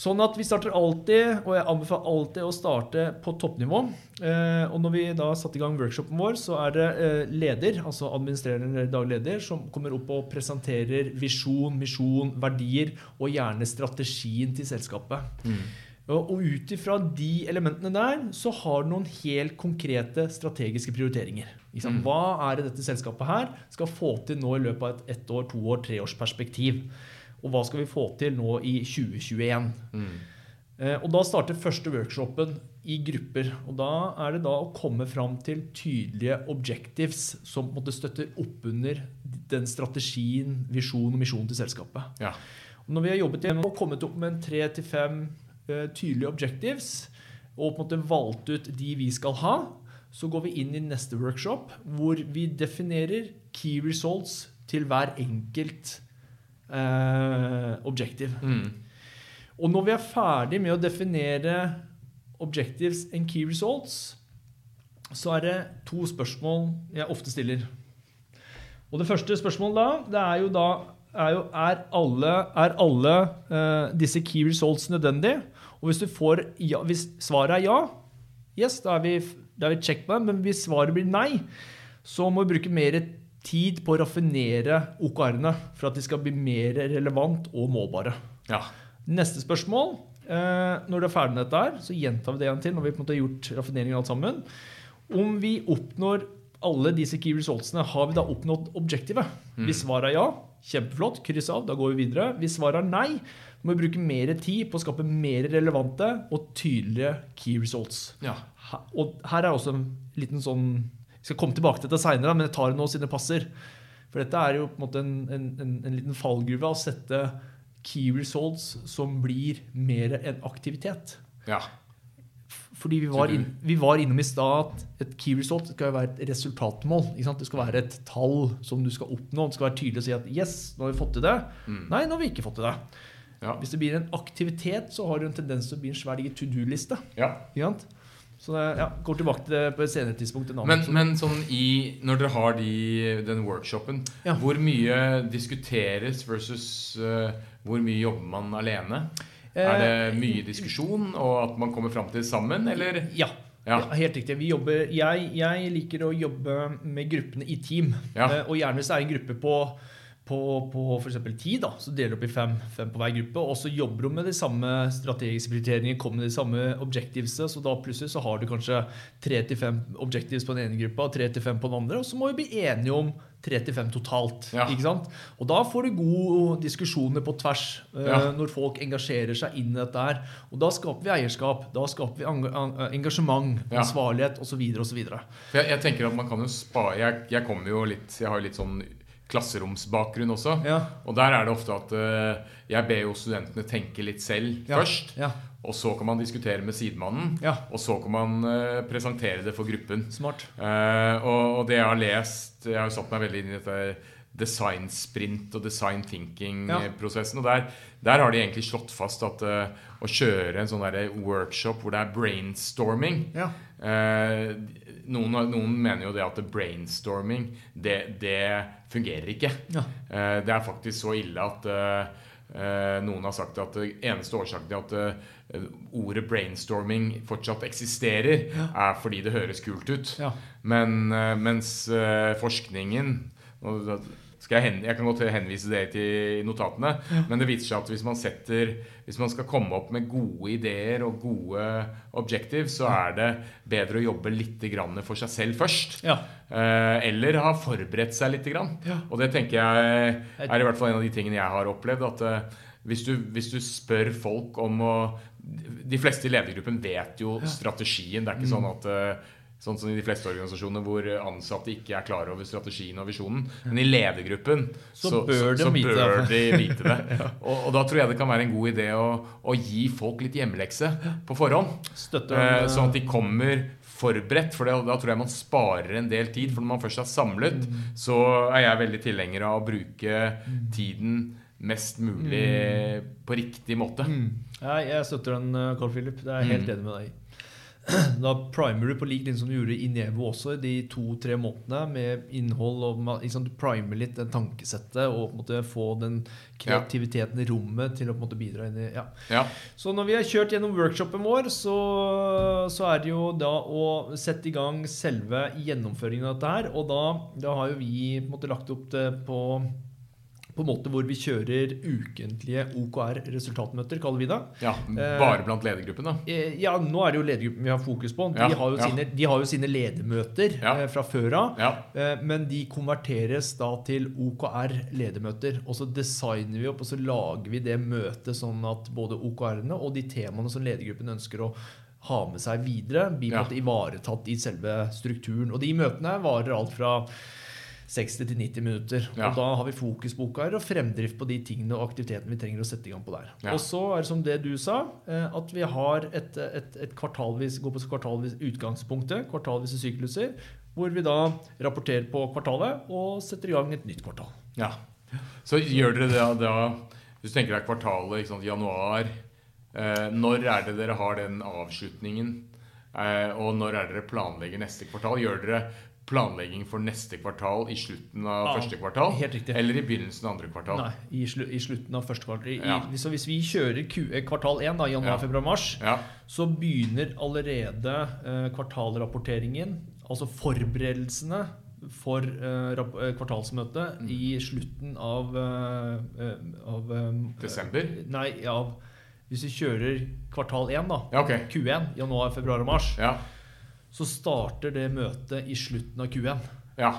[SPEAKER 1] Sånn at vi starter alltid, og jeg anbefaler alltid å starte på toppnivå. Eh, og når vi da satte i gang workshopen vår, så er det eh, leder, altså administrerende eller daglig leder, som kommer opp og presenterer visjon, misjon, verdier og gjerne strategien til selskapet.
[SPEAKER 2] Mm.
[SPEAKER 1] Og, ut ifra de elementene der, så har du noen helt konkrete strategiske prioriteringer.
[SPEAKER 2] Mm.
[SPEAKER 1] Hva er det dette selskapet her skal få til nå i løpet av et ett år, to år, tre års perspektiv? Og hva skal vi få til nå i 2021?
[SPEAKER 2] Mm.
[SPEAKER 1] Eh, Og da starter første workshopen i grupper. Og da er det da å komme fram til tydelige objectives som måte støtter opp under den strategien, visjonen og misjonen til selskapet.
[SPEAKER 2] Ja.
[SPEAKER 1] Og når vi har jobbet gjennom og kommet opp med en tre til fem tydelige objectives, og på en måte valgt ut de vi skal ha, så går vi inn i neste workshop, hvor vi definerer key results til hver enkelt eh, objective.
[SPEAKER 2] Mm.
[SPEAKER 1] Og når vi er ferdig med å definere objectives and key results, så er det to spørsmål jeg ofte stiller. Og det første spørsmålet da, det er jo da er, jo, er alle, er alle eh, disse key results nødvendige? Og hvis du får ja, hvis svaret er ja, yes, da er vi, da er vi check på det. Men hvis svaret blir nei, så må vi bruke mer tid på å raffinere OKR-ene for at de skal bli mer relevant og målbare.
[SPEAKER 2] Ja.
[SPEAKER 1] Neste spørsmål. Eh, når du er ferdig med dette, her, så gjentar vi det igjen til. når vi på en måte har gjort raffineringen alt sammen. Om vi oppnår alle disse key resultsene, har vi da oppnådd objektivet? Hvis svaret er ja, kjempeflott, kryss av, da går vi videre. Hvis svaret er nei, må bruke mer tid på å skape mer relevante og tydelige key results.
[SPEAKER 2] Ja.
[SPEAKER 1] Og her er også en liten sånn Jeg skal komme tilbake til dette seinere, men jeg tar det nå siden det passer. For dette er jo på en måte en, en, en, en liten fallgruve å sette key results som blir mer en aktivitet.
[SPEAKER 2] Ja.
[SPEAKER 1] Fordi vi var, inn, vi var innom i stad at et key result skal jo være et resultatmål. Ikke sant? Det skal være et tall som du skal oppnå. Det skal være tydelig å si at yes, nå har vi fått til det.
[SPEAKER 2] Mm.
[SPEAKER 1] Nei, nå har vi ikke fått til det.
[SPEAKER 2] Ja.
[SPEAKER 1] Hvis det blir en aktivitet, så har du en tendens til å bli en svær to do-liste.
[SPEAKER 2] ja.
[SPEAKER 1] Så det, ja, går tilbake til det på et senere tidspunkt.
[SPEAKER 2] Men, men sånn i, når dere har de, den workshopen,
[SPEAKER 1] Ja.
[SPEAKER 2] hvor mye diskuteres versus uh, hvor mye jobber man alene? Er det mye diskusjon, og at man kommer fram til det sammen, eller?
[SPEAKER 1] Ja.
[SPEAKER 2] Ja.
[SPEAKER 1] Ja, helt riktig. Vi jobber, jeg, jeg liker å jobbe med gruppene i team.
[SPEAKER 2] Ja.
[SPEAKER 1] Eh, Og gjerne hvis det er en gruppe på, på, på f.eks. ti, da, så deler du opp i fem, fem på hver gruppe. Og så jobber du med de samme strategiske prioriteringene, kommer med de samme objectivesene. Så da plutselig så har du kanskje tre til fem objectives på den ene gruppa og tre til fem på den andre. Og så må vi bli enige om tre til fem totalt.
[SPEAKER 2] Ja.
[SPEAKER 1] ikke sant? Og da får du gode diskusjoner på tvers eh,
[SPEAKER 2] Ja.
[SPEAKER 1] når folk engasjerer seg inn i dette her. Og da skaper vi eierskap, da skaper vi en- engasjement,
[SPEAKER 2] Ja.
[SPEAKER 1] ansvarlighet osv. osv.
[SPEAKER 2] Jeg, jeg tenker at man kan jo spare jeg, jeg kommer jo litt Jeg har jo litt sånn klasseromsbakgrunn også.
[SPEAKER 1] Ja.
[SPEAKER 2] Og der er det ofte at uh, jeg ber jo studentene tenke litt selv
[SPEAKER 1] Ja.
[SPEAKER 2] først.
[SPEAKER 1] Ja.
[SPEAKER 2] Og så kan man diskutere med sidemannen.
[SPEAKER 1] Ja.
[SPEAKER 2] Og så kan man uh, presentere det for gruppen.
[SPEAKER 1] Smart.
[SPEAKER 2] Uh, og, og det jeg har lest Jeg har jo satt meg veldig inn i dette design-sprint og design thinking-prosessen. Og der, der har de egentlig slått fast at å kjøre en sånn workshop hvor det er brainstorming
[SPEAKER 1] Ja.
[SPEAKER 2] Noen, noen mener jo det at brainstorming, det, det fungerer ikke.
[SPEAKER 1] Ja.
[SPEAKER 2] Eh, det er faktisk så ille at eh, eh, noen har sagt at eneste årsaken til at ordet brainstorming fortsatt eksisterer, er fordi det høres kult ut.
[SPEAKER 1] Ja.
[SPEAKER 2] Men mens forskningen jeg, hen, jeg kan godt henvise det til notatene, men det viser seg at hvis man setter Hvis man skal komme opp med gode ideer og gode objectives, så er det bedre å jobbe litt grann for seg selv først.
[SPEAKER 1] Ja.
[SPEAKER 2] Eh, eller ha forberedt seg litt. Grann.
[SPEAKER 1] Ja.
[SPEAKER 2] Og det tenker jeg er i hvert fall en av de tingene jeg har opplevd. At eh, hvis, du, hvis du spør folk om å De fleste i ledergruppen vet jo strategien. Det er ikke sånn
[SPEAKER 1] Mm.
[SPEAKER 2] at eh, Sånn som i de fleste organisasjoner hvor ansatte ikke er klar over strategien og visjonen. Men i ledergruppen
[SPEAKER 1] Så bør de
[SPEAKER 2] så
[SPEAKER 1] vite
[SPEAKER 2] bør
[SPEAKER 1] det.
[SPEAKER 2] de vite det. og, og da tror jeg det kan være en god idé å, å gi folk litt hjemmelekse på forhånd.
[SPEAKER 1] Støtter
[SPEAKER 2] Eh, sånn at de kommer forberedt. For det, da tror jeg man sparer en del tid. For når man først er samlet,
[SPEAKER 1] Mm.
[SPEAKER 2] så er jeg veldig tilhenger av å bruke tiden mest mulig på riktig måte.
[SPEAKER 1] Mm. Ja, jeg støtter den, eh, Carl Philip. Det er jeg helt
[SPEAKER 2] Mm.
[SPEAKER 1] enig med deg i. Da primer du på lik linje som du gjorde i Nevo også, de to-tre månedene med innhold. og liksom, Du primer litt det tankesettet og på en måte få den kreativiteten i rommet til å på en måte bidra inn i ja.
[SPEAKER 2] Ja.
[SPEAKER 1] Så når vi har kjørt gjennom workshopen vår, så, så er det jo da å sette i gang selve gjennomføringen av dette her. Og da, da har jo vi på en måte lagt opp det på på en måte hvor vi kjører ukentlige OKR-resultatmøter, kaller vi det.
[SPEAKER 2] ja. Bare blant ledergruppen, da.
[SPEAKER 1] Eh, Ja, nå er det jo ledergruppen vi har fokus på. De,
[SPEAKER 2] Ja,
[SPEAKER 1] har, jo
[SPEAKER 2] ja.
[SPEAKER 1] sine, de har jo sine ledermøter
[SPEAKER 2] Ja.
[SPEAKER 1] eh, fra før av. Eh, Men de konverteres da til OKR-ledermøter. Og så designer vi opp og så lager vi det møtet sånn at både OKR-ene og de temaene som ledergruppen ønsker å ha med seg videre, blir ivaretatt i selve strukturen. Og de møtene varer alt fra 60 til 90 minutter.
[SPEAKER 2] Ja.
[SPEAKER 1] Og da har vi fokus på OKR og fremdrift på de tingene og aktivitetene vi trenger å sette i gang på der.
[SPEAKER 2] Ja.
[SPEAKER 1] Og så er det som det du sa, eh, at vi har et, et, et kvartalvis, går på kvartalvis utgangspunktet, kvartalvise sykluser, hvor vi da rapporterer på kvartalet og setter i gang et nytt kvartal.
[SPEAKER 2] Ja. Så gjør dere det da Hvis du tenker deg kvartalet, ikke sant, januar eh, Når er det dere har den avslutningen? Eh, og når er det dere planlegger neste kvartal? Gjør dere planlegging for neste kvartal i slutten av
[SPEAKER 1] Ja,
[SPEAKER 2] første kvartal? Eller i begynnelsen av andre kvartal?
[SPEAKER 1] Nei, i, slu, i slutten av første kvartal. I,
[SPEAKER 2] Ja.
[SPEAKER 1] i, så hvis vi kjører Q, eh, kvartal 1, da, januar,
[SPEAKER 2] Ja.
[SPEAKER 1] februar, mars,
[SPEAKER 2] Ja.
[SPEAKER 1] så begynner allerede eh, kvartalrapporteringen, altså forberedelsene for eh, eh, kvartalsmøtet,
[SPEAKER 2] Mm.
[SPEAKER 1] i slutten av, eh, eh, av
[SPEAKER 2] Desember?
[SPEAKER 1] Nei, av Hvis vi kjører kvartal 1, da,
[SPEAKER 2] Ja, ok.
[SPEAKER 1] Q1, januar, februar og mars,
[SPEAKER 2] Ja.
[SPEAKER 1] Så starter det møtet i slutten av Q1.
[SPEAKER 2] ja.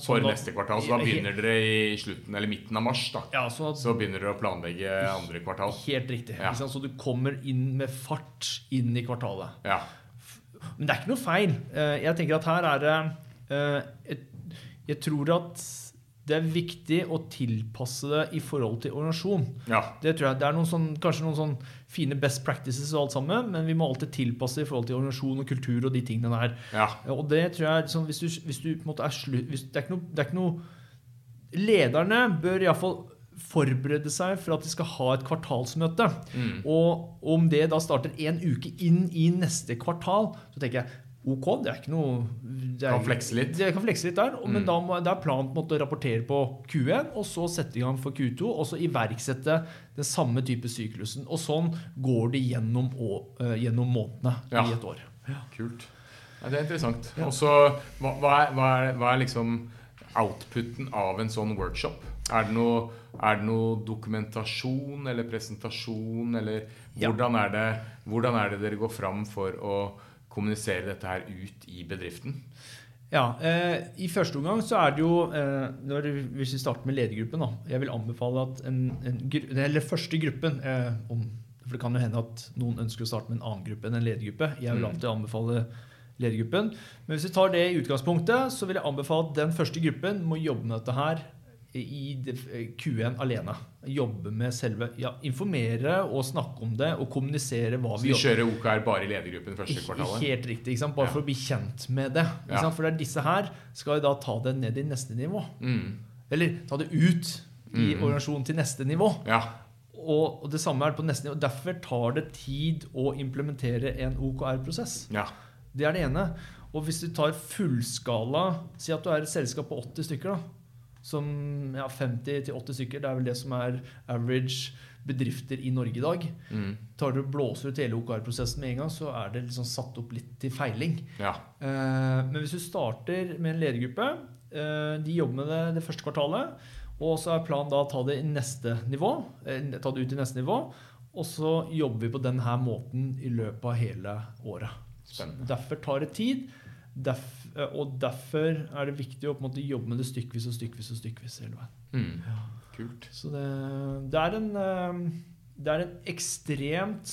[SPEAKER 2] For
[SPEAKER 1] da-
[SPEAKER 2] neste kvartal. Så da begynner dere i slutten eller midten av mars. da
[SPEAKER 1] Ja, så, at
[SPEAKER 2] Så begynner dere å planlegge andre kvartal.
[SPEAKER 1] Helt riktig.
[SPEAKER 2] Ja.
[SPEAKER 1] Så du kommer inn med fart inn i kvartalet.
[SPEAKER 2] Ja.
[SPEAKER 1] Men det er ikke noe feil. Eh, Jeg tenker at her er det eh, Jeg tror at det er viktig å tilpasse det i forhold til organisasjon.
[SPEAKER 2] ja.
[SPEAKER 1] Det tror jeg. Det er noen sånn, kanskje noen sånn fine best practices og alt sammen, men vi må alltid tilpasse det i forhold til organisasjon og kultur og de tingene der.
[SPEAKER 2] ja.
[SPEAKER 1] Og det tror jeg liksom, Hvis du, hvis du på en måte er slutt hvis, det, er ikke noe, det er ikke noe Lederne bør iallfall forberede seg for at de skal ha et kvartalsmøte.
[SPEAKER 2] Mm.
[SPEAKER 1] Og om det da starter en uke inn i neste kvartal, så tenker jeg ok. Det er ikke noe det er,
[SPEAKER 2] Kan flekse litt.
[SPEAKER 1] Det kan flekse litt der, og- men
[SPEAKER 2] Mm.
[SPEAKER 1] da må, det er planen på en måte å rapportere på Q1, og så sette i gang for Q2, og så iverksette den samme type syklusen. Og sånn går det gjennom, å- eh, gjennom månedene
[SPEAKER 2] Ja.
[SPEAKER 1] i et år. Ja.
[SPEAKER 2] Kult. Ja, det er interessant.
[SPEAKER 1] Ja.
[SPEAKER 2] Og så, hva, hva, er, hva, er, hva er liksom outputen av en sånn workshop? Er det noe, er det noe dokumentasjon eller presentasjon, eller
[SPEAKER 1] Ja.
[SPEAKER 2] hvordan er, det, hvordan er det dere går fram for å kommunisere dette her ut i bedriften?
[SPEAKER 1] Ja, eh, I første omgang så er det jo eh, når, Hvis vi starter med ledergruppen da, Jeg vil anbefale at en, en, eller første gruppen eh, om, For det kan jo hende at noen ønsker å starte med en annen gruppe enn en ledergruppe. Jeg vil
[SPEAKER 2] Mm.
[SPEAKER 1] alltid anbefale ledergruppen. Men hvis vi tar det i utgangspunktet, så vil jeg anbefale at den første gruppen må jobbe med dette her i Q1 alene. Jobbe med selve ja, Informere og snakke om det og kommunisere hva
[SPEAKER 2] Så
[SPEAKER 1] vi
[SPEAKER 2] vi
[SPEAKER 1] jobber
[SPEAKER 2] kjører OKR bare i ledergruppen første kvartalet?
[SPEAKER 1] Helt riktig. Bare
[SPEAKER 2] Ja.
[SPEAKER 1] for å bli kjent med det.
[SPEAKER 2] Ja.
[SPEAKER 1] For det er disse her skal vi da ta det ned i neste nivå.
[SPEAKER 2] Mm.
[SPEAKER 1] Eller ta det ut i
[SPEAKER 2] Mm.
[SPEAKER 1] organisasjonen til neste nivå.
[SPEAKER 2] Ja.
[SPEAKER 1] Og, og det samme er det på neste nivå. Derfor tar det tid å implementere en OKR-prosess.
[SPEAKER 2] ja.
[SPEAKER 1] Det er det ene. Og hvis du tar fullskala Si at du er et selskap på 80 stykker. da som ja, 50-80 stykker. Det er vel det som er average bedrifter i Norge i dag.
[SPEAKER 2] Mm.
[SPEAKER 1] Tar du blåser ut hele OKR-prosessen med en gang, så er det liksom satt opp litt til feiling.
[SPEAKER 2] ja.
[SPEAKER 1] Eh, Men hvis du starter med en ledergruppe, eh, de jobber med det det første kvartalet, og så er planen da å ta det i neste nivå, eh, ta det ut i neste nivå, og så jobber vi på denne måten i løpet av hele året. Derfor tar det tid, derf, eh, og derfor er det viktig å på en måte jobbe med det stykkevis og stykkevis og stykkevis hele veien.
[SPEAKER 2] Mm. Kult.
[SPEAKER 1] Så det, det, er en, eh, det er en ekstremt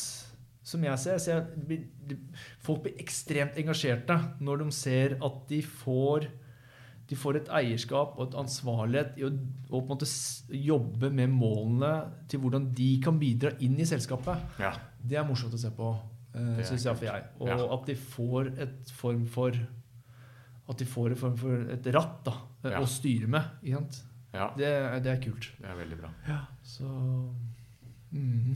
[SPEAKER 1] Som jeg ser, jeg ser Folk blir ekstremt engasjerte når de ser at de får de får et eierskap og et ansvarlighet i å, å på en måte jobbe med målene til hvordan de kan bidra inn i selskapet.
[SPEAKER 2] Ja.
[SPEAKER 1] Det er morsomt å se på, uh,
[SPEAKER 2] er
[SPEAKER 1] syns jeg for jeg. Og
[SPEAKER 2] Ja.
[SPEAKER 1] at de får et form for At de får en form for et ratt da,
[SPEAKER 2] Ja.
[SPEAKER 1] å styre med. Ikke sant?
[SPEAKER 2] ja.
[SPEAKER 1] Det, er- det er kult.
[SPEAKER 2] Det er veldig bra.
[SPEAKER 1] Så mm.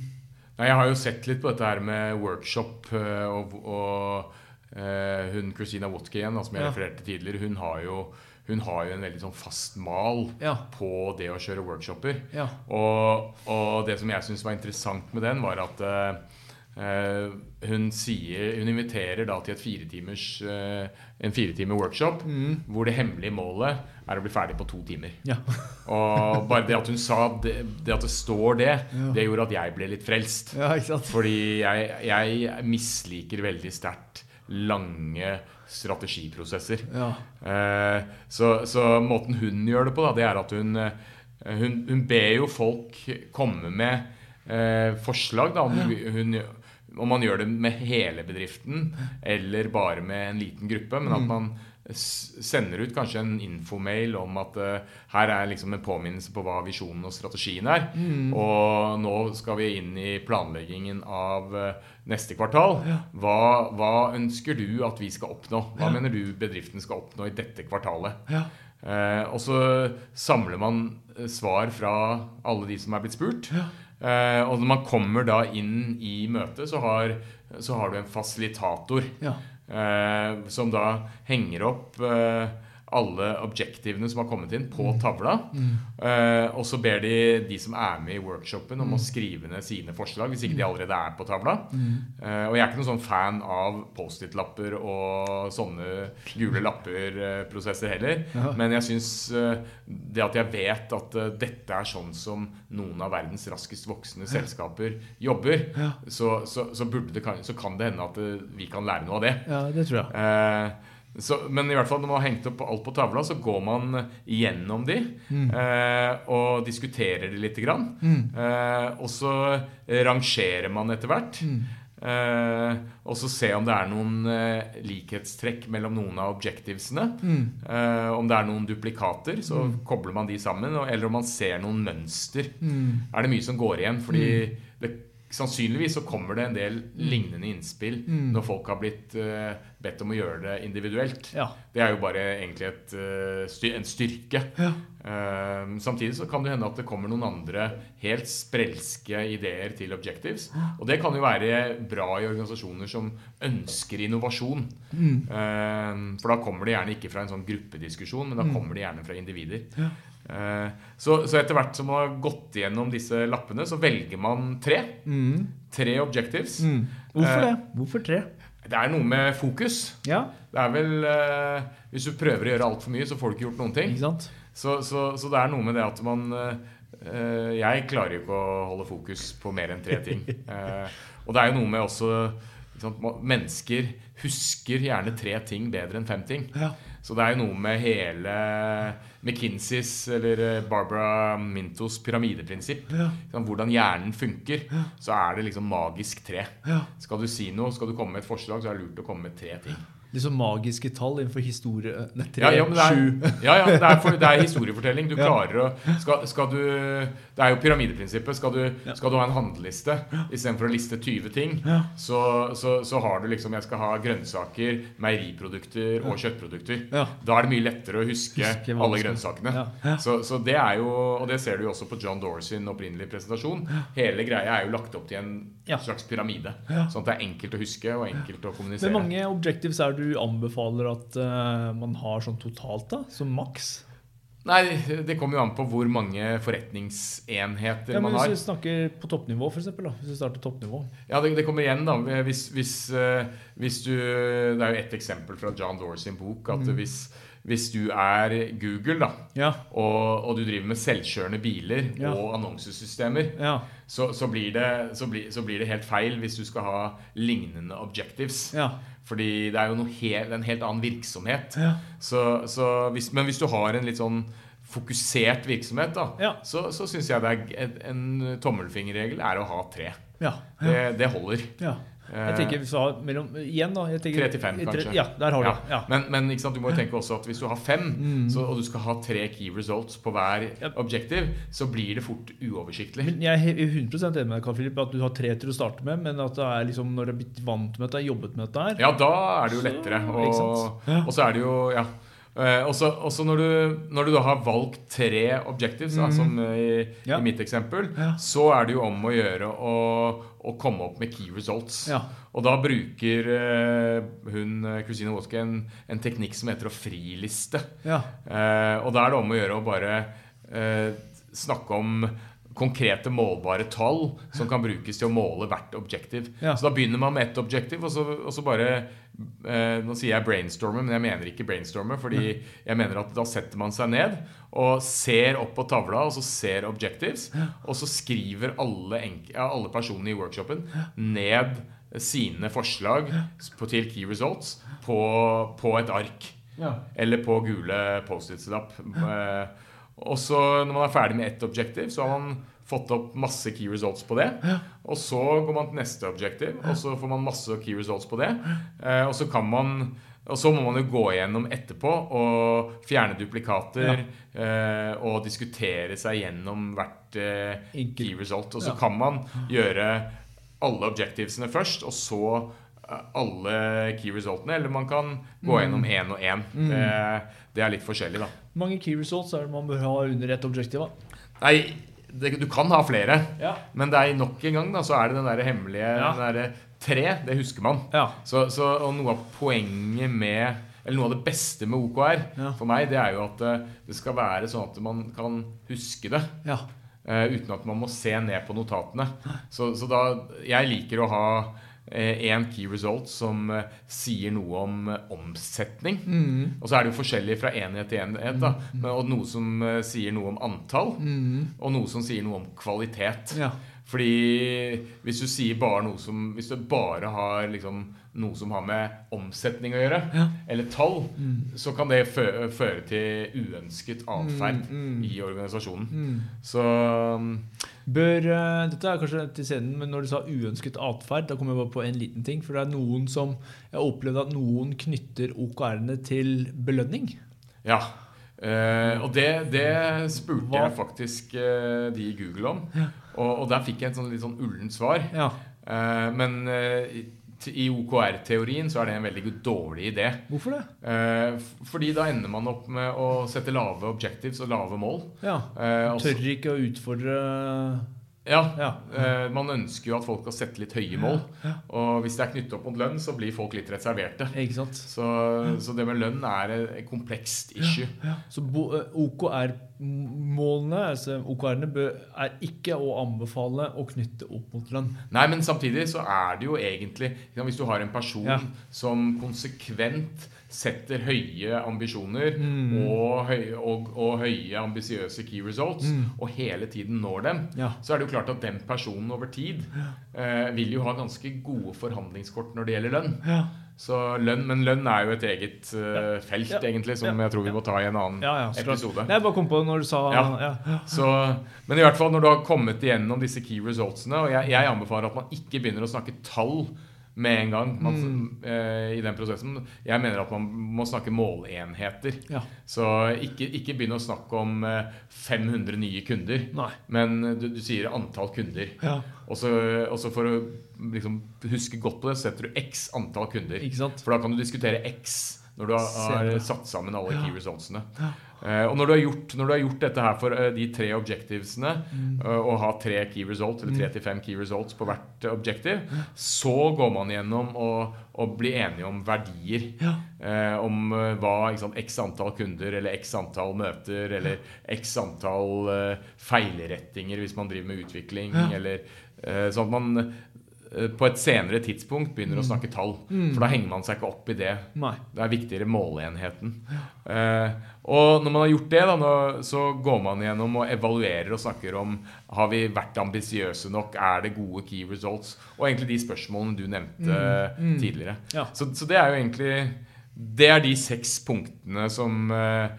[SPEAKER 2] Nei, jeg har jo sett litt på dette her med workshop eh, og, og uh, hun Christina Wotke igjen, da, som jeg
[SPEAKER 1] Ja.
[SPEAKER 2] refererte tidligere, hun har, jo, hun har jo en veldig sånn fast mal
[SPEAKER 1] Ja.
[SPEAKER 2] på det å kjøre workshoper.
[SPEAKER 1] ja.
[SPEAKER 2] Og, og det som jeg syntes var interessant med den, var at eh, eh, hun sier Hun inviterer da til et firetimers, eh, en firetime workshop
[SPEAKER 1] mm.
[SPEAKER 2] hvor det hemmelige målet er å bli ferdig på to timer.
[SPEAKER 1] Ja.
[SPEAKER 2] Og bare det at hun sa det, det at det står det,
[SPEAKER 1] Ja.
[SPEAKER 2] det gjorde at jeg ble litt frelst.
[SPEAKER 1] ja?
[SPEAKER 2] Fordi jeg, jeg misliker veldig sterkt lange strategiprosesser.
[SPEAKER 1] Ja.
[SPEAKER 2] Eh, så, så måten hun gjør det på, da, det er at hun, eh, hun, hun ber jo folk komme med eh, forslag. Da, Hun, hun, om man gjør det med hele bedriften eller bare med en liten gruppe. Men at man sender ut kanskje en infomail om at uh, her er liksom en påminnelse på hva visjonen og strategien er. Og nå skal vi inn i planleggingen av uh, neste kvartal. Hva, hva ønsker du at vi skal oppnå? Hva mener du bedriften skal oppnå i dette kvartalet?
[SPEAKER 1] Ja.
[SPEAKER 2] Uh, og så samler man svar fra alle de som er blitt spurt. Eh, og når man kommer da inn i møtet, så har, så har du en fasilitator
[SPEAKER 1] Ja.
[SPEAKER 2] eh, som da henger opp eh, alle objektivene som har kommet inn, på tavla. Eh, og så ber de de som er med i workshopen, om å skrive ned sine forslag, hvis ikke de allerede er på tavla. Eh, og jeg er ikke noen sånn fan av Post-It-lapper og sånne gule lapper-prosesser heller.
[SPEAKER 1] Ja.
[SPEAKER 2] Men jeg syns uh, det at jeg vet at eh, dette er sånn som noen av verdens raskest voksende selskaper jobber,
[SPEAKER 1] Ja.
[SPEAKER 2] så, så, så, det, kan- så kan det hende at eh, vi kan lære noe av det.
[SPEAKER 1] ja, det tror jeg.
[SPEAKER 2] Så, men i hvert fall når man har hengt opp alt på tavla, så går man gjennom de eh, og diskuterer de lite grann. Eh, og så rangerer man etter hvert. Eh, og så se om det er noen eh, likhetstrekk mellom noen av objectivesene. Eh, om det er noen duplikater, så kobler man de sammen. Eller om man ser noen mønster. Er det mye som går igjen? Fordi sannsynligvis så kommer det en del lignende innspill når folk har blitt uh, bedt om å gjøre det individuelt.
[SPEAKER 1] Ja.
[SPEAKER 2] Det er jo bare egentlig et, uh, styr, en styrke.
[SPEAKER 1] Ja.
[SPEAKER 2] Eh, samtidig så kan det hende at det kommer noen andre helt sprelske ideer til objectives. Og det kan jo være bra i organisasjoner som ønsker innovasjon. Eh, for da kommer det gjerne ikke fra en sånn gruppediskusjon, men da kommer det gjerne fra individer. Eh, så, så etter hvert som man har gått gjennom disse lappene, så velger man tre. Tre objectives.
[SPEAKER 1] Mm. Hvorfor
[SPEAKER 2] Eh,
[SPEAKER 1] det? Hvorfor tre?
[SPEAKER 2] Det er noe med fokus.
[SPEAKER 1] Ja,
[SPEAKER 2] Det er vel eh, Hvis du prøver å gjøre altfor mye, så får du ikke gjort noen ting. Så, så, så det er noe med det at man eh, Jeg klarer jo ikke å holde fokus på mer enn tre ting. Eh, og det er jo noe med også Mennesker husker gjerne tre ting bedre enn fem ting.
[SPEAKER 1] Ja.
[SPEAKER 2] Så det er jo noe med hele McKinseys eller eh, Barbara Mintos pyramideprinsipp.
[SPEAKER 1] Ja.
[SPEAKER 2] Hvordan hjernen funker. Så er det liksom magisk tre.
[SPEAKER 1] Ja.
[SPEAKER 2] Skal du si noe, skal du komme med et forslag, så er det lurt å komme med tre ting.
[SPEAKER 1] Liksom magiske tall innenfor historie. Nei, tre,
[SPEAKER 2] Ja, ja, det er, ja, ja, det er, for, det er historiefortelling. Du klarer å skal, skal du, Det er jo pyramideprinsippet. Skal du, skal du ha en handleliste istedenfor å liste 20 ting, så, så, så har du liksom Jeg skal ha grønnsaker, meieriprodukter og kjøttprodukter. Da er det mye lettere å huske,
[SPEAKER 1] Huske
[SPEAKER 2] alle grønnsakene. Så, så det er jo Og det ser du jo også på John Doore sin opprinnelige presentasjon. Hele greia er jo lagt opp til en slags pyramide. Sånn at det er enkelt å huske og enkelt å
[SPEAKER 1] Men
[SPEAKER 2] Hvor
[SPEAKER 1] mange objectives er du anbefaler at eh, man har sånn totalt, da? Som maks?
[SPEAKER 2] Nei, det kommer jo an på hvor mange forretningsenheter
[SPEAKER 1] Ja,
[SPEAKER 2] man har.
[SPEAKER 1] hvis vi snakker på toppnivå, for eksempel, da. Hvis vi starter toppnivå.
[SPEAKER 2] Ja, det, det kommer igjen, da. Hvis, hvis, eh, hvis du Det er jo ett eksempel fra John Doore sin bok. At
[SPEAKER 1] Mm.
[SPEAKER 2] hvis, hvis du er Google, da,
[SPEAKER 1] Ja.
[SPEAKER 2] og, og du driver med selvkjørende biler
[SPEAKER 1] Ja.
[SPEAKER 2] og annonsesystemer,
[SPEAKER 1] Ja.
[SPEAKER 2] så, så, blir det, så, blir, så blir det helt feil hvis du skal ha lignende objectives. Fordi det er jo helt, en helt annen virksomhet.
[SPEAKER 1] Ja.
[SPEAKER 2] Så, så hvis, men hvis du har en litt sånn fokusert virksomhet, da,
[SPEAKER 1] Ja.
[SPEAKER 2] så, så syns jeg det er en, en tommelfingerregel er å ha tre.
[SPEAKER 1] Ja.
[SPEAKER 2] Det, det holder.
[SPEAKER 1] Jeg tenker hvis du har mellom Igjen, da. Jeg tenker,
[SPEAKER 2] Tre til fem, kanskje.
[SPEAKER 1] Ja, der har du
[SPEAKER 2] Ja.
[SPEAKER 1] Ja.
[SPEAKER 2] Men, men du må jo tenke også at hvis du har fem, så, og du skal ha tre key results på hver
[SPEAKER 1] yep.
[SPEAKER 2] objective, så blir det fort uoversiktlig.
[SPEAKER 1] Men jeg er he- 100 enig med deg, Carl Philip, at du har tre til å starte med, men at det er liksom når du er blitt vant med dette, jobbet med dette her
[SPEAKER 2] Ja, da er det jo lettere. Og, og så er det jo Ja. Eh, også, også når, du, når du da har valgt tre objectives, da, som i,
[SPEAKER 1] Mm. Ja.
[SPEAKER 2] i mitt eksempel,
[SPEAKER 1] Ja.
[SPEAKER 2] så er det jo om å gjøre å, å komme opp med key results.
[SPEAKER 1] Ja.
[SPEAKER 2] Og da bruker uh, hun Christina Christine Woske en, en teknikk som heter å friliste.
[SPEAKER 1] Ja.
[SPEAKER 2] Eh, og da er det om å gjøre å bare eh, snakke om konkrete målbare tall som kan brukes til å måle hvert objektiv.
[SPEAKER 1] Ja.
[SPEAKER 2] Så da begynner man med ett objektiv, og så, og så bare eh, Nå sier jeg brainstorme, men jeg mener ikke brainstorme, fordi jeg mener at da setter man seg ned og ser opp på tavla, og så ser objectives, og så skriver alle, alle personene i workshopen ned sine forslag på, til key results på, på et ark.
[SPEAKER 1] Ja.
[SPEAKER 2] Eller på gule Post-It-lapp. Eh, Og så når man er ferdig med ett objektiv, så har man fått opp masse key results på det. Og så går man til neste objektiv, og så får man masse key results på det. Eh, Og så kan man og så må man jo gå igjennom etterpå og fjerne duplikater ja. og diskutere seg gjennom hvert eh, key result. Og så kan man gjøre alle objectivesene først, og så eh, alle key resultene. Eller man kan gå gjennom én og én. Det, det er litt forskjellig, da.
[SPEAKER 1] Hvor mange key results er det man bør ha under ett objektiv? da?
[SPEAKER 2] Nei, det, du kan ha flere,
[SPEAKER 1] Ja.
[SPEAKER 2] men det er nok en gang da, så er det den der hemmelige
[SPEAKER 1] Ja.
[SPEAKER 2] den der tre. Det husker man.
[SPEAKER 1] Ja.
[SPEAKER 2] Så, så, og noe av poenget med Eller noe av det beste med OKR for meg, det er jo at eh, det skal være sånn at man kan huske det.
[SPEAKER 1] Ja.
[SPEAKER 2] eh, uten at man må se ned på notatene. Så, så da Jeg liker å ha én key result som eh, sier noe om eh, omsetning.
[SPEAKER 1] Mm.
[SPEAKER 2] Og så er det jo forskjellig fra enhet til enhet. Da. Og noe som eh, sier noe om antall, og noe som sier noe om kvalitet.
[SPEAKER 1] Ja.
[SPEAKER 2] Fordi hvis du sier bare noe som Hvis du bare har liksom noe som har med omsetning å gjøre,
[SPEAKER 1] Ja.
[SPEAKER 2] eller tall, så kan det fø føre til uønsket atferd i organisasjonen. Så
[SPEAKER 1] Bør, uh, dette er kanskje til scenen, men når du sa uønsket atferd, da kommer jeg bare på en liten ting. For det er noen som Jeg har opplevd at noen knytter OKR-ene til belønning.
[SPEAKER 2] ja. Uh, og det, det spurte
[SPEAKER 1] Hva-
[SPEAKER 2] jeg faktisk uh, de i Google om. Og, og der fikk jeg et sånn litt sånn ullent svar.
[SPEAKER 1] Ja.
[SPEAKER 2] Men i- OKR-teorien så er det en veldig dårlig idé.
[SPEAKER 1] Hvorfor det?
[SPEAKER 2] Eh, fordi da ender man opp med å sette lave objectives og lave mål.
[SPEAKER 1] Ja.
[SPEAKER 2] Eh,
[SPEAKER 1] Tør ikke å utfordre
[SPEAKER 2] ja,
[SPEAKER 1] Ja.
[SPEAKER 2] eh, Man ønsker jo at folk skal sette litt høye mål. Og hvis det er knyttet opp mot lønn, så blir folk litt reserverte.
[SPEAKER 1] Ikke sant?
[SPEAKER 2] Så, så det med lønn er et komplekst issue.
[SPEAKER 1] Så bo- OKR-målene, altså OKR-ene, er ikke å anbefale å knytte opp mot lønn.
[SPEAKER 2] Nei, men samtidig så er det jo egentlig Hvis du har en person
[SPEAKER 1] Ja.
[SPEAKER 2] som konsekvent setter høye ambisjoner
[SPEAKER 1] Mm.
[SPEAKER 2] og, høye, og, og høye ambisiøse key results, og hele tiden når dem,
[SPEAKER 1] Mm. Ja.
[SPEAKER 2] så er det jo klart at den personen over tid eh, vil jo ha ganske gode forhandlingskort når det gjelder lønn.
[SPEAKER 1] Ja.
[SPEAKER 2] Så lønn, Men lønn er jo et eget uh, felt,
[SPEAKER 1] Ja.
[SPEAKER 2] egentlig, som
[SPEAKER 1] Ja.
[SPEAKER 2] jeg tror vi må ta i en annen
[SPEAKER 1] Ja, ja,
[SPEAKER 2] episode.
[SPEAKER 1] Jeg bare kom på det når du sa
[SPEAKER 2] Ja.
[SPEAKER 1] ja. Ja.
[SPEAKER 2] Så, men i hvert fall når du har kommet igjennom disse key resultsene Og jeg, jeg anbefaler at man ikke begynner å snakke tall med en gang man,
[SPEAKER 1] Mm.
[SPEAKER 2] eh, i den prosessen. Jeg mener at man må snakke målenheter.
[SPEAKER 1] Ja.
[SPEAKER 2] Så ikke, ikke begynn å snakke om eh, 500 nye kunder,
[SPEAKER 1] Nei.
[SPEAKER 2] men du, du sier antall kunder.
[SPEAKER 1] Ja.
[SPEAKER 2] Og så, for å liksom, huske godt på det, setter du x antall kunder. For da kan du diskutere x når du har, har satt sammen alle
[SPEAKER 1] Ja.
[SPEAKER 2] key resultsene. Eh, og når du, har gjort, når du har gjort dette her for uh, de tre objectivesene,
[SPEAKER 1] Mm.
[SPEAKER 2] uh, og har tre key results, eller tre til fem key results på hvert objective, ja. så går man gjennom og, og blir enige om verdier.
[SPEAKER 1] Ja.
[SPEAKER 2] Om hva sant, x antall kunder, eller x antall møter, eller x antall feilrettinger hvis man driver med utvikling,
[SPEAKER 1] Ja.
[SPEAKER 2] eller sånn at man på et senere tidspunkt begynner å snakke tall. For da henger man seg ikke opp i det.
[SPEAKER 1] Nei.
[SPEAKER 2] Det er viktigere måleenheten. Eh, og når man har gjort det, da, nå, så går man gjennom og evaluerer og snakker om har vi vært ambisiøse nok, er det gode key results, og egentlig de spørsmålene du nevnte
[SPEAKER 1] Mm.
[SPEAKER 2] tidligere.
[SPEAKER 1] Ja.
[SPEAKER 2] Så, så det er jo egentlig Det er de seks punktene som eh,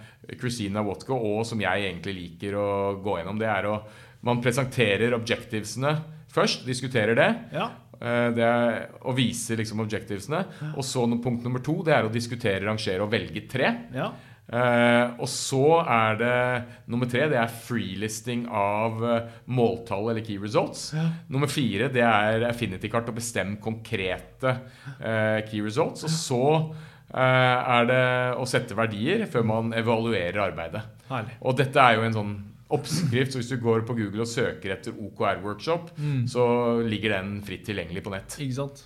[SPEAKER 2] Christina Watko og som jeg egentlig liker å gå gjennom. Det er å Man presenterer objectivesene først, diskuterer det.
[SPEAKER 1] Ja.
[SPEAKER 2] Eh, Det er å vise liksom objectivesene. Og så punkt nummer to det er å diskutere, rangere og velge tre.
[SPEAKER 1] Ja.
[SPEAKER 2] Uh, og så er det nummer tre det er freelisting av eh, måltall eller key results. Nummer fire det er affinity-kart og bestem konkrete uh, key results. Og så uh, er det å sette verdier før man evaluerer arbeidet.
[SPEAKER 1] Herlig.
[SPEAKER 2] Og dette er jo en sånn oppskrift, så hvis du går på Google og søker etter OKR-workshop, så ligger den fritt tilgjengelig på nett.
[SPEAKER 1] Ikke sant?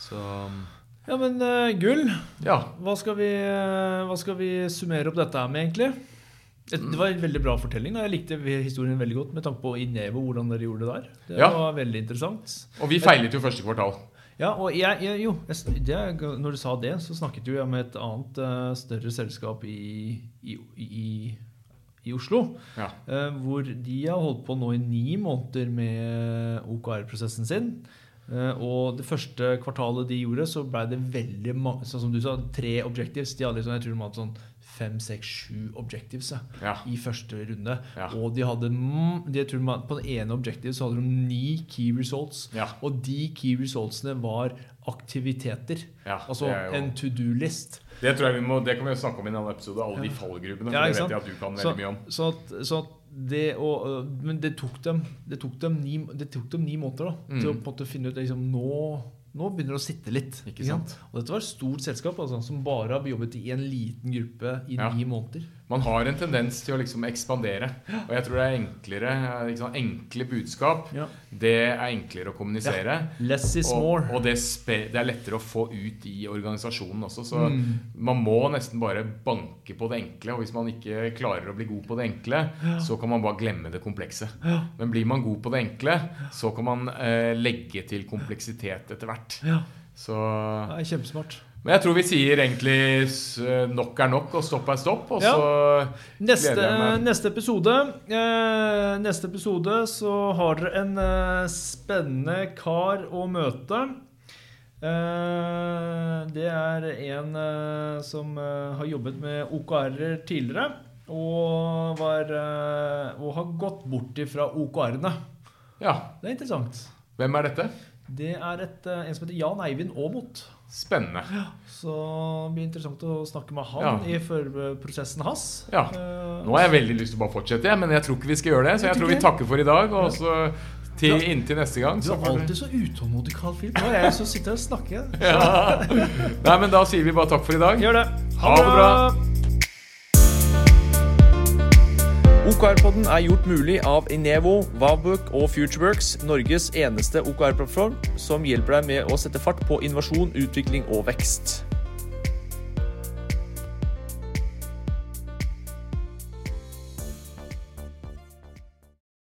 [SPEAKER 2] Så
[SPEAKER 1] Ja, men uh, gull.
[SPEAKER 2] ja.
[SPEAKER 1] Hva skal, vi, uh, hva skal vi summere opp dette her med, egentlig? Det var en veldig bra fortelling. Da. Jeg likte historien veldig godt med tanke på Inevo, hvordan dere gjorde det der. Det
[SPEAKER 2] Ja.
[SPEAKER 1] var veldig interessant.
[SPEAKER 2] Og vi feilet jo første kvartal.
[SPEAKER 1] Ja, og jeg, jeg, jo, jeg, det, når du sa det, så snakket jo jeg med et annet uh, større selskap i, i, i, i Oslo.
[SPEAKER 2] Ja.
[SPEAKER 1] eh, hvor de har holdt på nå i ni måneder med OKR-prosessen sin. Eh, og det første kvartalet de gjorde, så ble det veldig mange Sånn som du sa, tre objectives. De hadde liksom, jeg tror de hadde sånn fem, seks, sju objectives ja,
[SPEAKER 2] Ja.
[SPEAKER 1] i første runde.
[SPEAKER 2] Ja.
[SPEAKER 1] Og de hadde de, jeg tror de, På den ene objective så hadde de ni key results. Og de key resultsene var aktiviteter. Altså en to do-list.
[SPEAKER 2] Det tror jeg vi må, det kan vi jo snakke om i en annen episode. Alle de fallgruvene.
[SPEAKER 1] Ja,
[SPEAKER 2] det vet jeg at du kan
[SPEAKER 1] Så,
[SPEAKER 2] veldig mye om.
[SPEAKER 1] så at, så at det å, øh, men det tok dem, det tok dem, ni, det tok dem ni måneder da, til å
[SPEAKER 2] Mm.
[SPEAKER 1] på en måte finne ut liksom, nå, nå begynner det å sitte litt.
[SPEAKER 2] Ikke sant?
[SPEAKER 1] Og dette var et stort selskap altså, som bare har jobbet i en liten gruppe i
[SPEAKER 2] Ja.
[SPEAKER 1] ni måneder.
[SPEAKER 2] Man har en tendens til å liksom ekspandere. Og jeg tror det er enklere liksom. Enkle budskap,
[SPEAKER 1] Ja.
[SPEAKER 2] det er enklere å kommunisere.
[SPEAKER 1] Less is
[SPEAKER 2] Og,
[SPEAKER 1] more.
[SPEAKER 2] og det, det er lettere å få ut i organisasjonen også. Så
[SPEAKER 1] Mm.
[SPEAKER 2] man må nesten bare banke på det enkle. Og hvis man ikke klarer å bli god på det enkle, så kan man bare glemme det komplekse.
[SPEAKER 1] Ja.
[SPEAKER 2] Men blir man god på det enkle, så kan man eh, legge til kompleksitet etter hvert. Så
[SPEAKER 1] det er kjempesmart.
[SPEAKER 2] Men jeg tror vi sier egentlig nok er nok, og stopp er stopp. Og
[SPEAKER 1] Ja.
[SPEAKER 2] så
[SPEAKER 1] Neste,
[SPEAKER 2] Gleder jeg meg.
[SPEAKER 1] neste episode eh, Neste episode så har dere en eh, spennende kar å møte. Eh, det er en eh, som eh, har jobbet med OKR-er tidligere. Og, var, eh, og har gått bort ifra OKR-ene.
[SPEAKER 2] Ja.
[SPEAKER 1] Det er interessant.
[SPEAKER 2] Hvem er dette?
[SPEAKER 1] Det er et, eh, en som heter Jan Eivind Aamodt.
[SPEAKER 2] Spennende.
[SPEAKER 1] Så det blir interessant å snakke med han
[SPEAKER 2] Ja.
[SPEAKER 1] i førprosessen hans.
[SPEAKER 2] Ja.
[SPEAKER 1] Eh,
[SPEAKER 2] Nå har jeg veldig lyst til å bare fortsette, men jeg tror ikke vi skal gjøre det. Så jeg
[SPEAKER 1] Jeg
[SPEAKER 2] tror vi takker for i dag. Og så til, inntil neste gang.
[SPEAKER 1] Du er alltid så utålmodig, Carl Philip. Nå er jeg som sitter og snakker.
[SPEAKER 2] ja. Nei, men da sier vi bare takk for i dag.
[SPEAKER 1] Gjør det.
[SPEAKER 2] Ha det bra.
[SPEAKER 1] OKR-podden er gjort mulig av Inevo, Wavbook og Futureworks, Norges eneste OKR-plattform som hjelper deg med å sette fart på innovasjon, utvikling og vekst.